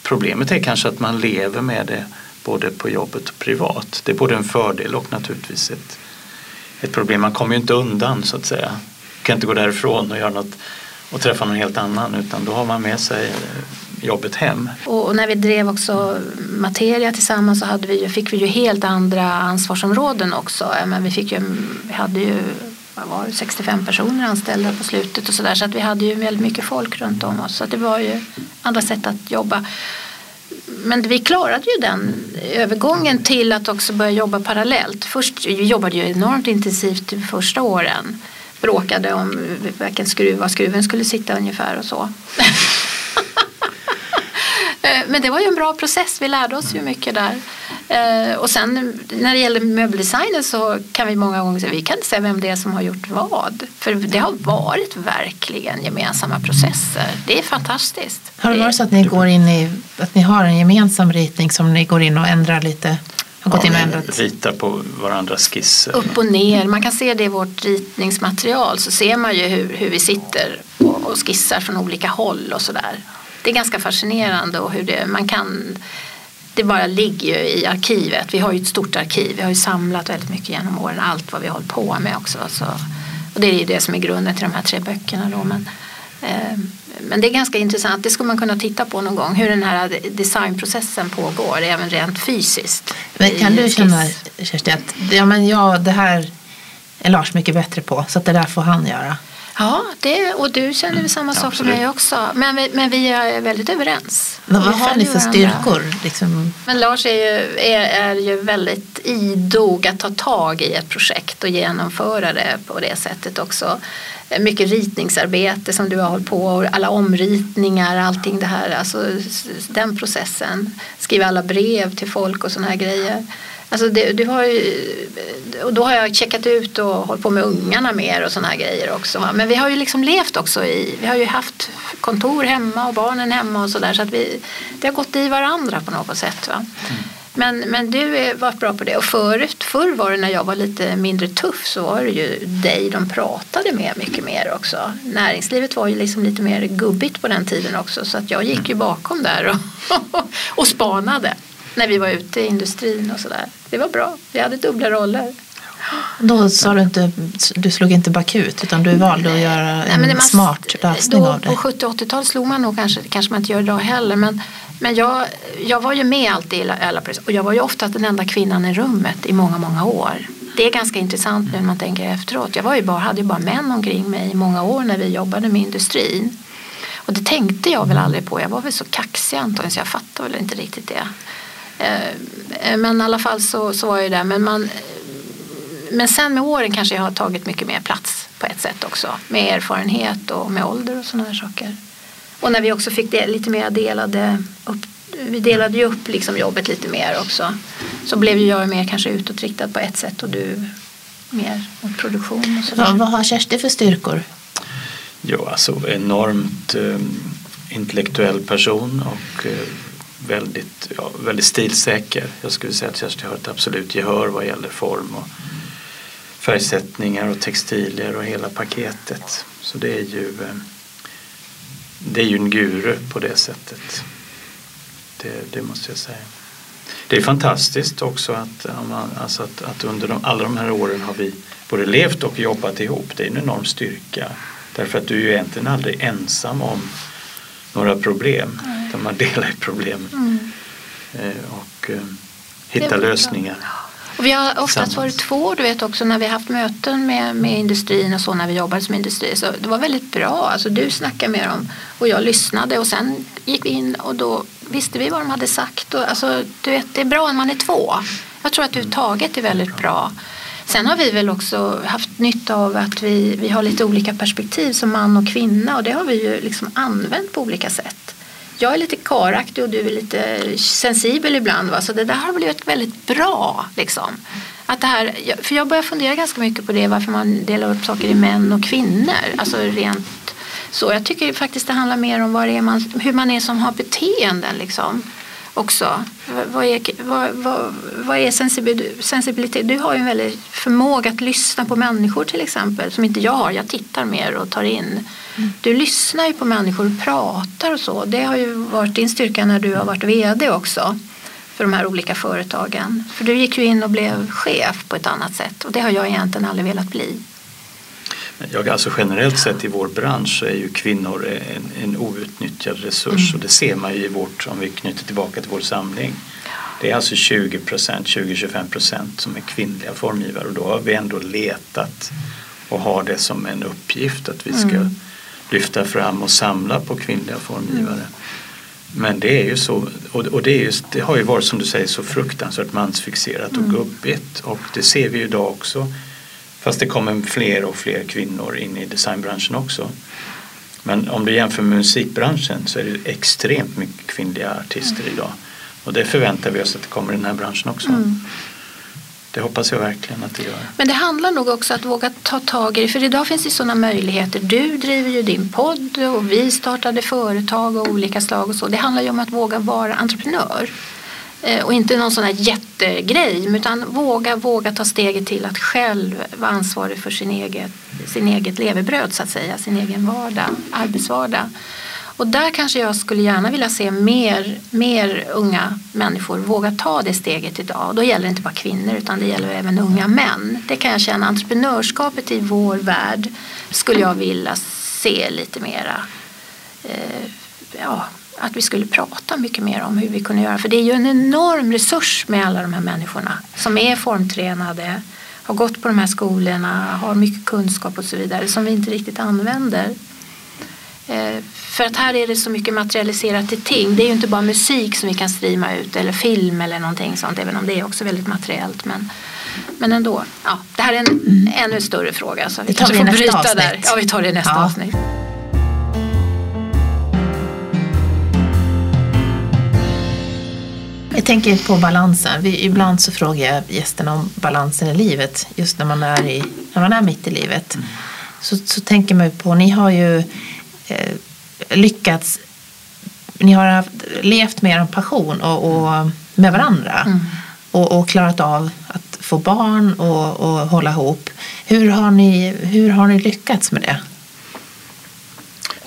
[SPEAKER 3] problemet är kanske att man lever med det både på jobbet och privat. Det är både en fördel och naturligtvis ett, ett problem. Man kommer ju inte undan så att säga. Man kan inte gå därifrån och göra något och träffa någon helt annan utan då har man med sig eh, jobbet hem.
[SPEAKER 2] Och när vi drev också Materia tillsammans så hade vi, fick vi ju helt andra ansvarsområden också. Men vi, fick ju, vi hade ju vad var det, 65 personer anställda på slutet och sådär så att vi hade ju väldigt mycket folk runt om oss. Så att det var ju andra sätt att jobba. Men vi klarade ju den övergången till att också börja jobba parallellt. Först vi jobbade ju enormt intensivt de första åren. Bråkade om vilken skruv, var skruven skulle sitta ungefär och så. Eh, men det var ju en bra process, vi lärde oss ju mycket där. Eh, och sen när det gäller möbeldesignen så kan vi många gånger säga vi kan inte säga vem det är som har gjort vad. För det har varit verkligen gemensamma processer. Det är fantastiskt.
[SPEAKER 1] Har det varit så att ni går in i, att ni har en gemensam ritning som ni går in och ändrar lite? Har gått
[SPEAKER 3] ja,
[SPEAKER 1] in och ändrat?
[SPEAKER 3] Ritar på varandras skisser.
[SPEAKER 2] Upp och ner, man kan se det i vårt ritningsmaterial så ser man ju hur, hur vi sitter och skissar från olika håll och sådär det är ganska fascinerande och hur det, man kan det bara ligger ju i arkivet. Vi har ju ett stort arkiv. Vi har ju samlat väldigt mycket genom åren. Allt vad vi har hållit på med också. Så, och det är ju det som är grunden till de här tre böckerna. Då. Men, eh, men det är ganska intressant. Det skulle man kunna titta på någon gång. Hur den här designprocessen pågår. Även rent fysiskt.
[SPEAKER 1] Men kan du känna Kersti att ja, men ja, det här är Lars mycket bättre på. Så att det där får han göra.
[SPEAKER 2] Ja, det, och du känner väl samma sak som mig också. Men, vi, men vi är väldigt överens.
[SPEAKER 1] Men vad har ni för styrkor? Liksom?
[SPEAKER 2] Men Lars är ju, är, är ju väldigt idog att ta tag i ett projekt och genomföra det på det sättet också. Mycket ritningsarbete som du har hållit på och alla omritningar, allting det här. Alltså den processen. Skriva alla brev till folk och sådana här grejer. Alltså det, du har ju, och då har jag checkat ut och hållit på med ungarna mer och sådana här grejer också. Men vi har ju liksom levt också i, vi har ju haft kontor hemma och barnen hemma och sådär så att vi, det har gått i varandra på något sätt. Va? Mm. Men, men du har varit bra på det och förut, förr var det när jag var lite mindre tuff så var det ju dig de pratade med mycket mer också. Näringslivet var ju liksom lite mer gubbigt på den tiden också så att jag gick ju bakom där och, och spanade när vi var ute i industrin och sådär. Det var bra, vi hade dubbla roller.
[SPEAKER 1] Då sa du inte, du slog inte bakut utan du valde att göra en Nej, smart lösning
[SPEAKER 2] då,
[SPEAKER 1] av det.
[SPEAKER 2] På 70 80-talet slog man nog kanske, kanske man inte gör idag heller men, men jag, jag var ju med alltid i alla och jag var ju ofta den enda kvinnan i rummet i många, många år. Det är ganska intressant nu när man tänker efteråt. Jag var ju bara, hade ju bara män omkring mig i många år när vi jobbade med industrin. Och det tänkte jag väl aldrig på. Jag var väl så kaxig antagligen så jag fattade väl inte riktigt det. Eh, men i alla fall så, så var jag där. Men, man, men sen med åren kanske jag har tagit mycket mer plats på ett sätt också. Med erfarenhet och med ålder och sådana här saker. Och när vi också fick det, lite mer delade upp, vi delade ju upp liksom jobbet lite mer också. Så blev jag mer kanske utåtriktad på ett sätt och du mer mot produktion. Och så
[SPEAKER 1] ja, vad har Kersti för styrkor?
[SPEAKER 3] Jo, alltså enormt eh, intellektuell person och eh, väldigt, ja, väldigt stilsäker. Jag skulle säga att Kerstin har ett absolut gehör vad gäller form och färgsättningar och textilier och hela paketet. Så det är ju, eh, det är ju en guru på det sättet. Det, det måste jag säga. Det är fantastiskt också att, alltså att, att under de, alla de här åren har vi både levt och jobbat ihop. Det är en enorm styrka. Därför att du är ju egentligen aldrig ensam om några problem. Mm. Utan man delar i problemen mm. och eh, hitta lösningar.
[SPEAKER 2] Och vi har oftast varit två, du vet också när vi haft möten med, med industrin och så när vi jobbade som industri. Så det var väldigt bra. Alltså, du snackade med dem och jag lyssnade och sen gick vi in och då visste vi vad de hade sagt. Och, alltså, du vet, det är bra när man är två. Jag tror att överhuvudtaget är väldigt bra. Sen har vi väl också haft nytta av att vi, vi har lite olika perspektiv som man och kvinna och det har vi ju liksom använt på olika sätt. Jag är lite karaktig och du är lite sensibel ibland va? så det där har blivit väldigt bra. Liksom. Att det här, för jag börjar fundera ganska mycket på det varför man delar upp saker i män och kvinnor. Alltså rent så. Jag tycker faktiskt det handlar mer om vad är man, hur man är som har beteenden. Liksom också. Vad är, vad, vad, vad är sensibilitet? Du har ju en väldig förmåga att lyssna på människor till exempel som inte jag har. Jag tittar mer och tar in. Mm. Du lyssnar ju på människor och pratar och så. Det har ju varit din styrka när du har varit VD också. för de här olika företagen? För du gick ju in och blev chef på ett annat sätt och det har jag egentligen aldrig velat bli.
[SPEAKER 3] Jag, alltså generellt sett i vår bransch så är ju kvinnor en, en outnyttjad resurs mm. och det ser man ju i vårt, om vi knyter tillbaka till vår samling. Det är alltså 20 procent, 20-25 procent som är kvinnliga formgivare och då har vi ändå letat och har det som en uppgift att vi ska mm. lyfta fram och samla på kvinnliga formgivare. Mm. Men det är ju så, och det, är just, det har ju varit som du säger så fruktansvärt mansfixerat och mm. gubbigt och det ser vi ju idag också. Fast det kommer fler och fler kvinnor in i designbranschen också. Men om du jämför med musikbranschen så är det extremt mycket kvinnliga artister mm. idag. Och det förväntar vi oss att det kommer i den här branschen också. Mm. Det hoppas jag verkligen att det gör.
[SPEAKER 2] Men det handlar nog också att våga ta tag i det. För idag finns det sådana möjligheter. Du driver ju din podd och vi startade företag av olika slag och så. Det handlar ju om att våga vara entreprenör. Eh, och inte någon sån här jättegrej utan våga, våga ta steget till att själv vara ansvarig för sin eget, sin eget levebröd så att säga, sin egen vardag, arbetsvardag. Och där kanske jag skulle gärna vilja se mer, mer unga människor våga ta det steget idag. Då gäller det inte bara kvinnor utan det gäller även unga män. Det kan jag känna, entreprenörskapet i vår värld skulle jag vilja se lite mera eh, ja, att vi skulle prata mycket mer om hur vi kunde göra. För det är ju en enorm resurs med alla de här människorna som är formtränade, har gått på de här skolorna, har mycket kunskap och så vidare som vi inte riktigt använder. Eh, för att här är det så mycket materialiserat till ting. Det är ju inte bara musik som vi kan streama ut eller film eller någonting sånt, även om det är också väldigt materiellt. Men, men ändå, ja, det här är en mm. ännu större fråga så vi kanske får bryta avsnitt. där. Ja, vi tar det i nästa ja. avsnitt.
[SPEAKER 1] Jag tänker på balansen. Vi, ibland så frågar jag gästerna om balansen i livet, just när man är, i, när man är mitt i livet. Mm. Så, så tänker man ju på, ni har ju eh, lyckats, ni har haft, levt med er passion och, och med varandra mm. och, och, klarat av att få barn och, och hålla ihop. Hur har, ni, hur har ni lyckats med det?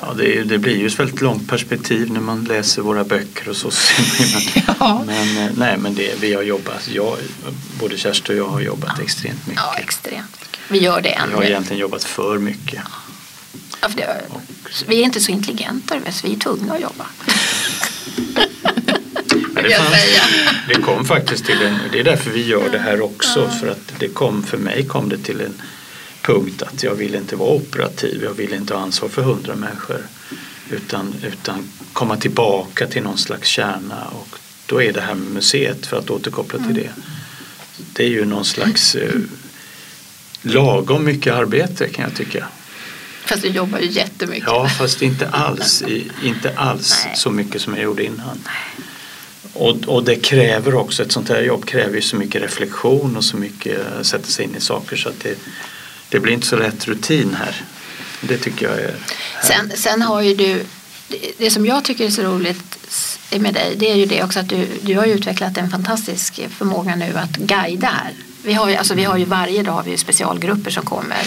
[SPEAKER 3] Ja, det, det, blir ju ett väldigt långt perspektiv när man läser våra böcker och så. men, ja. men, eh, nej, men det, vi har jobbat, jag, både Kerstin och jag har jobbat ja. extremt mycket.
[SPEAKER 2] Ja, extremt Vi gör det ännu.
[SPEAKER 3] Vi har egentligen jobbat för mycket.
[SPEAKER 2] Ja, för det, vi är inte så intelligenta så vi är tvungna att jobba.
[SPEAKER 3] det, fanns, det kom faktiskt till en, det är därför vi gör det här också. För att det kom, för mig kom det till en punkt att jag ville inte vara operativ, jag ville inte ha ansvar för hundra människor. Utan, utan komma tillbaka till någon slags kärna och då är det här med museet, för att återkoppla till det. Det är ju någon slags eh, lagom mycket arbete kan jag tycka.
[SPEAKER 2] Fast du jobbar ju jättemycket.
[SPEAKER 3] Ja, fast inte alls, inte alls så mycket som jag gjorde innan. Och, och det kräver också, ett sånt här jobb kräver ju så mycket reflektion och så mycket att sätta sig in i saker så att det, det blir inte så lätt rutin här. Det tycker jag är
[SPEAKER 2] sen, sen har ju du, det som jag tycker är så roligt med dig det är ju det också att du, du har utvecklat en fantastisk förmåga nu att guida här. Vi har ju, alltså vi har ju varje dag har vi specialgrupper som kommer,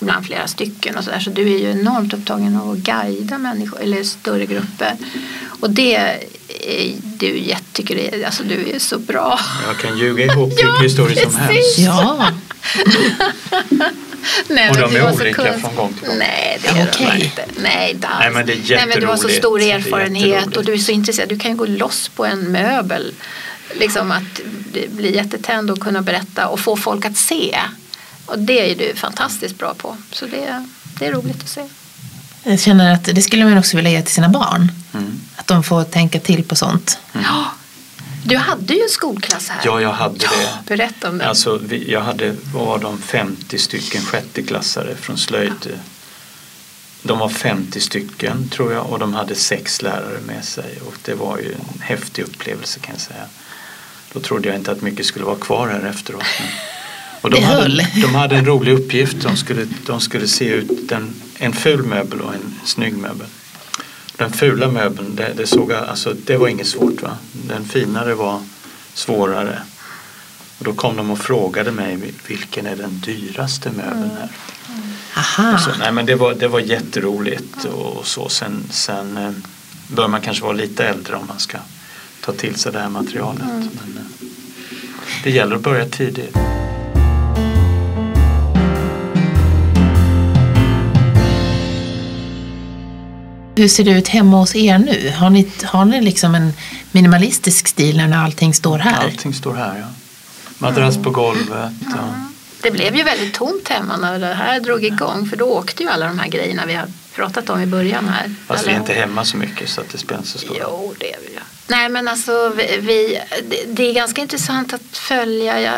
[SPEAKER 2] ibland flera stycken och så där. Så du är ju enormt upptagen av att guida människor eller större grupper. Och det är du tycker det, alltså du är så bra.
[SPEAKER 3] Jag kan ljuga ihop vilka historier som helst.
[SPEAKER 1] Ja.
[SPEAKER 2] Nej,
[SPEAKER 3] och de är olika från gång till gång.
[SPEAKER 2] Nej, det är okay. de inte. Nej,
[SPEAKER 3] Nej, men det är
[SPEAKER 2] Nej, men du har så stor erfarenhet och du är så intresserad. Du kan ju gå loss på en möbel. Liksom att bli jättetänd och kunna berätta och få folk att se. Och det är du fantastiskt bra på. Så det, det är roligt att se.
[SPEAKER 1] Jag känner att det skulle man också vilja ge till sina barn. Mm. Att de får tänka till på sånt.
[SPEAKER 2] Mm. Du hade ju en skolklass här.
[SPEAKER 3] Ja, jag hade det.
[SPEAKER 2] Berätta om det.
[SPEAKER 3] Alltså, jag hade, var de, 50 stycken sjätteklassare från slöjd. Ja. De var 50 stycken tror jag och de hade sex lärare med sig och det var ju en häftig upplevelse kan jag säga. Då trodde jag inte att mycket skulle vara kvar här efteråt. Men... Och de, hade, de hade en rolig uppgift. De skulle, de skulle se ut en, en ful möbel och en snygg möbel. Den fula möbeln, det, det, såg, alltså, det var inget svårt. Va? Den finare var svårare. Och då kom de och frågade mig vilken är den dyraste möbeln här.
[SPEAKER 1] Aha.
[SPEAKER 3] Så, nej, men det, var, det var jätteroligt och så. Sen, sen eh, bör man kanske vara lite äldre om man ska ta till sig det här materialet. Mm. Men, eh, det gäller att börja tidigt.
[SPEAKER 1] Hur ser det ut hemma hos er nu? Har ni, har ni liksom en minimalistisk stil när allting står här?
[SPEAKER 3] Allting står här, ja. Madrass på golvet. Och...
[SPEAKER 2] Det blev ju väldigt tomt hemma när det här drog igång för då åkte ju alla de här grejerna vi har pratat om i början här.
[SPEAKER 3] Fast vi är inte hemma så mycket så att det spelar inte så stor.
[SPEAKER 2] Jo, det är vi. Ja. Nej men alltså vi, vi, det är ganska intressant att följa. Ja,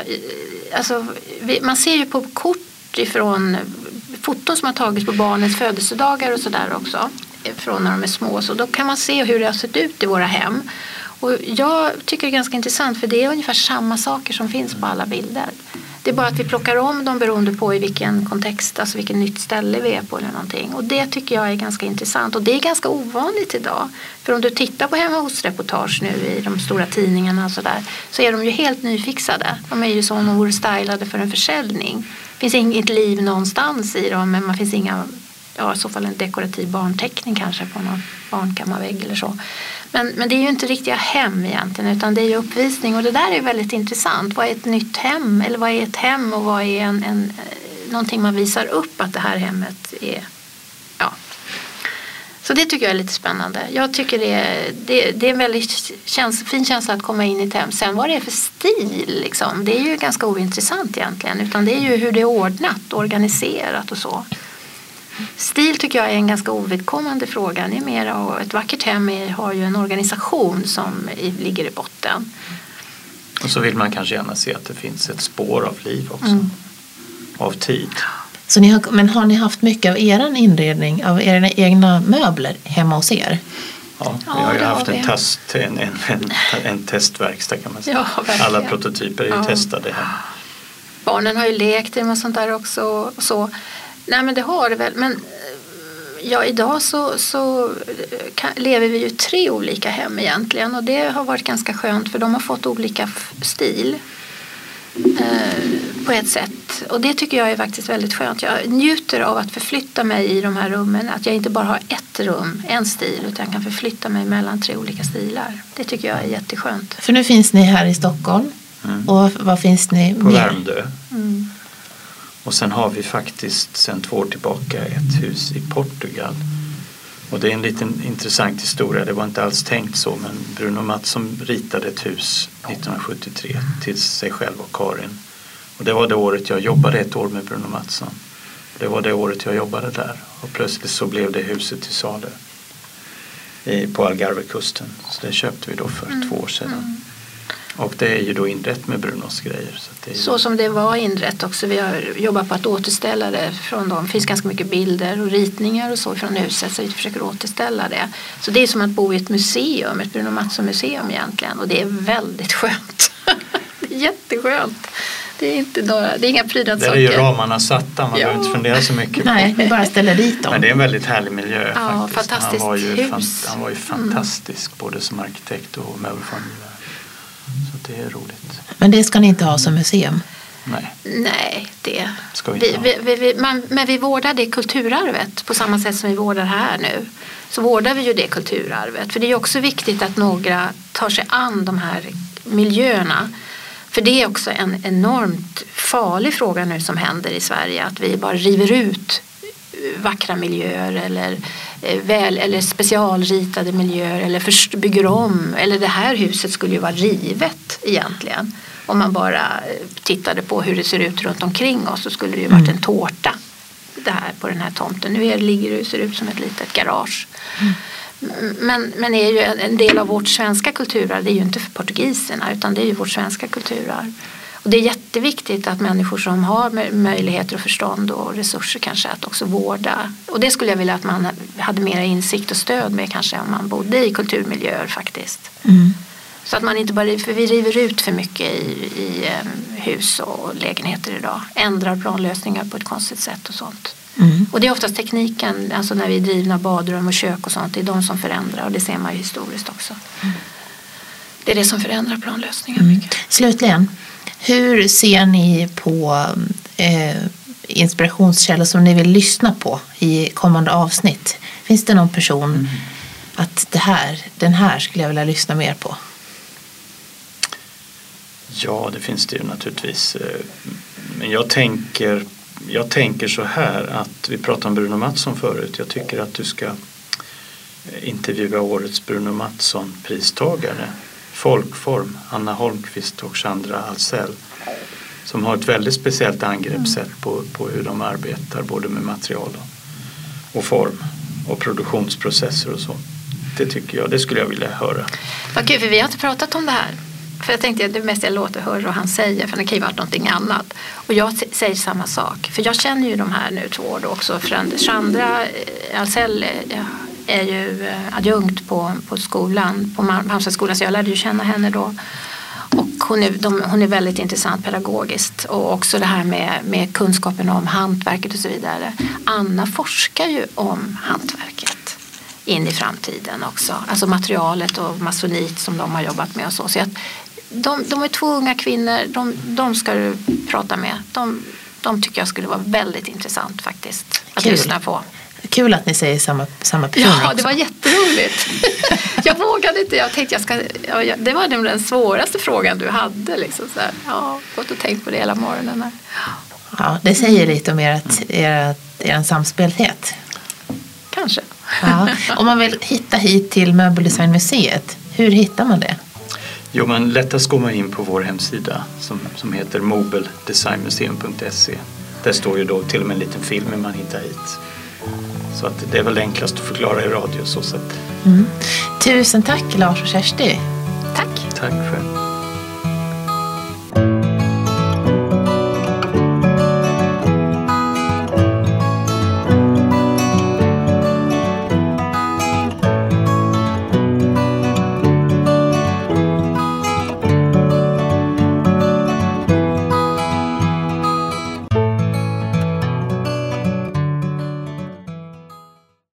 [SPEAKER 2] alltså, vi, man ser ju på kort ifrån foton som har tagits på barnens födelsedagar och sådär också. Från när de är små. Så då kan man se hur det har sett ut i våra hem. Och jag tycker det är ganska intressant för det är ungefär samma saker som finns på alla bilder. Det är bara att vi plockar om dem beroende på i vilken kontext, alltså vilket nytt ställe vi är på eller någonting. Och det tycker jag är ganska intressant och det är ganska ovanligt idag. För om du tittar på hemma hos-reportage nu i de stora tidningarna och sådär så är de ju helt nyfixade. De är ju som om de vore stylade för en försäljning. Det finns inget liv någonstans i dem men man finns inga, ja i så fall en dekorativ barnteckning kanske på någon barnkammarvägg eller så. Men, men det är ju inte riktiga hem egentligen utan det är ju uppvisning och det där är väldigt intressant. Vad är ett nytt hem eller vad är ett hem och vad är en, en, eh, någonting man visar upp att det här hemmet är. Ja. Så det tycker jag är lite spännande. Jag tycker det är, det, det är en väldigt käns, fin känsla att komma in i ett hem. Sen vad det är för stil, liksom, det är ju ganska ointressant egentligen. Utan det är ju hur det är ordnat, organiserat och så. Stil tycker jag är en ganska ovidkommande fråga. Det är mer, ett vackert hem har ju en organisation som ligger i botten.
[SPEAKER 3] Och så vill man kanske gärna se att det finns ett spår av liv också. Mm. Av tid.
[SPEAKER 1] Så ni har, men har ni haft mycket av er inredning, av era egna möbler hemma hos er?
[SPEAKER 3] Ja, vi har ju ja, haft en, test, en, en, en, en, testverkstad kan man säga. Ja, Alla prototyper är ju ja. testade hemma.
[SPEAKER 2] Barnen har ju lekt med sånt där också. Och så. Nej men det har det väl. Men eh, ja, idag så, så kan, lever vi ju tre olika hem egentligen och det har varit ganska skönt för de har fått olika stil eh, på ett sätt. Och det tycker jag är faktiskt väldigt skönt. Jag njuter av att förflytta mig i de här rummen. Att jag inte bara har ett rum, en stil, utan jag kan förflytta mig mellan tre olika stilar. Det tycker jag är jätteskönt.
[SPEAKER 1] För nu finns ni här i Stockholm. Mm. Och var finns ni?
[SPEAKER 3] På Värmdö. Mm. Och sen har vi faktiskt sen två år tillbaka ett hus i Portugal. Och det är en liten intressant historia. Det var inte alls tänkt så men Bruno Mattsson ritade ett hus 1973 till sig själv och Karin. Och det var det året jag jobbade ett år med Bruno Mattsson. Det var det året jag jobbade där och plötsligt så blev det huset till salu på Algarvekusten. Så det köpte vi då för mm. två år sedan. Mm. Och det är ju då inrett med Brunos grejer.
[SPEAKER 2] Så, ju... så, som det var inrett också. Vi har jobbat på att återställa det från dem. Det finns ganska mycket bilder och ritningar och så från huset så vi försöker återställa det. Så det är som att bo i ett museum, ett Bruno Mattsson museum egentligen och det är väldigt skönt. det är jätteskönt. Det är, inte några, det är inga prydnadssaker.
[SPEAKER 3] Där är ju ramarna satta, man ja. behöver inte fundera så mycket.
[SPEAKER 1] Nej, vi bara ställer dit dem.
[SPEAKER 3] Men det är en väldigt härlig miljö
[SPEAKER 2] ja,
[SPEAKER 3] faktiskt.
[SPEAKER 2] Fantastiskt
[SPEAKER 3] han var ju,
[SPEAKER 2] hus.
[SPEAKER 3] han var ju fantastisk mm. både som arkitekt och möbelformgivare. Det är roligt.
[SPEAKER 1] Men det ska ni inte ha som museum?
[SPEAKER 3] Nej,
[SPEAKER 2] Nej det
[SPEAKER 3] ska vi inte
[SPEAKER 2] vi, vi, vi, man, Men vi vårdar det kulturarvet på samma sätt som vi vårdar här nu. Så vårdar vi ju det kulturarvet. För det är också viktigt att några tar sig an de här miljöerna. För det är också en enormt farlig fråga nu som händer i Sverige. Att vi bara river ut vackra miljöer eller, eh, väl, eller specialritade miljöer eller först bygger om. Eller det här huset skulle ju vara rivet egentligen. Om man bara eh, tittade på hur det ser ut runt omkring oss så skulle det ju varit mm. en tårta det här på den här tomten. Nu är, ligger det ser ut som ett litet garage. Mm. Men, men är ju en del av vårt svenska kulturarv, det är ju inte för portugiserna utan det är ju vårt svenska kulturarv. Och det är jätteviktigt att människor som har möjligheter och förstånd och resurser kanske att också vårda. Och det skulle jag vilja att man hade mer insikt och stöd med kanske om man bodde i kulturmiljöer faktiskt. Mm. Så att man inte bara, för vi river ut för mycket i, i hus och lägenheter idag. Ändrar planlösningar på ett konstigt sätt och sånt. Mm. Och det är oftast tekniken, alltså när vi är drivna badrum och kök och sånt, det är de som förändrar och det ser man ju historiskt också. Mm. Det är det som förändrar planlösningar mm. mycket.
[SPEAKER 1] Slutligen, hur ser ni på eh, inspirationskällor som ni vill lyssna på i kommande avsnitt? Finns det någon person mm. att det här, den här skulle jag vilja lyssna mer på?
[SPEAKER 3] Ja, det finns det ju naturligtvis. Eh, men jag tänker, jag tänker så här att vi pratade om Bruno Mattsson förut. Jag tycker att du ska eh, intervjua årets Bruno Mattsson-pristagare. Folkform, Anna Holmqvist och Chandra Alsell. Som har ett väldigt speciellt angreppssätt på, på hur de arbetar både med material och, och form och produktionsprocesser och så. Det tycker jag, det skulle jag vilja höra.
[SPEAKER 2] Vad kul, för vi har inte pratat om det här. För jag tänkte det mest jag låter höra vad han säger, för det kan ju vara någonting annat. Och jag säger samma sak, för jag känner ju de här nu två då också. Chandra eh, Alsell eh, är ju eh, adjunkt på, på skolan, på Malmstedskolan, så jag lärde ju känna henne då. Och hon är, de, hon är väldigt intressant pedagogiskt och också det här med, med kunskapen om hantverket och så vidare. Anna forskar ju om hantverket in i framtiden också. Alltså materialet och masonit som de har jobbat med och så. så jag, de, de är två unga kvinnor, de, de ska du prata med. De, de tycker jag skulle vara väldigt intressant faktiskt att Kul. lyssna på.
[SPEAKER 1] Kul att ni säger samma, samma person
[SPEAKER 2] Ja, också. det var jätteroligt. jag vågade inte. Jag tänkte jag ska, ja, det var den svåraste frågan du hade. Liksom, så här. Ja, gått och tänkt på det hela morgonen. Här.
[SPEAKER 1] Ja, det säger lite om ert, ert, er samspelthet.
[SPEAKER 2] Kanske.
[SPEAKER 1] Ja. Om man vill hitta hit till Möbeldesignmuseet, hur hittar man det?
[SPEAKER 3] Jo, men lättast går man in på vår hemsida som, som heter mobeldesignmuseum.se. Där står ju då till och med en liten film hur man hittar hit. Så att det är väl enklast att förklara i radio så sätt.
[SPEAKER 1] Mm. Tusen tack Lars och Kersti.
[SPEAKER 2] Tack.
[SPEAKER 3] Tack själv.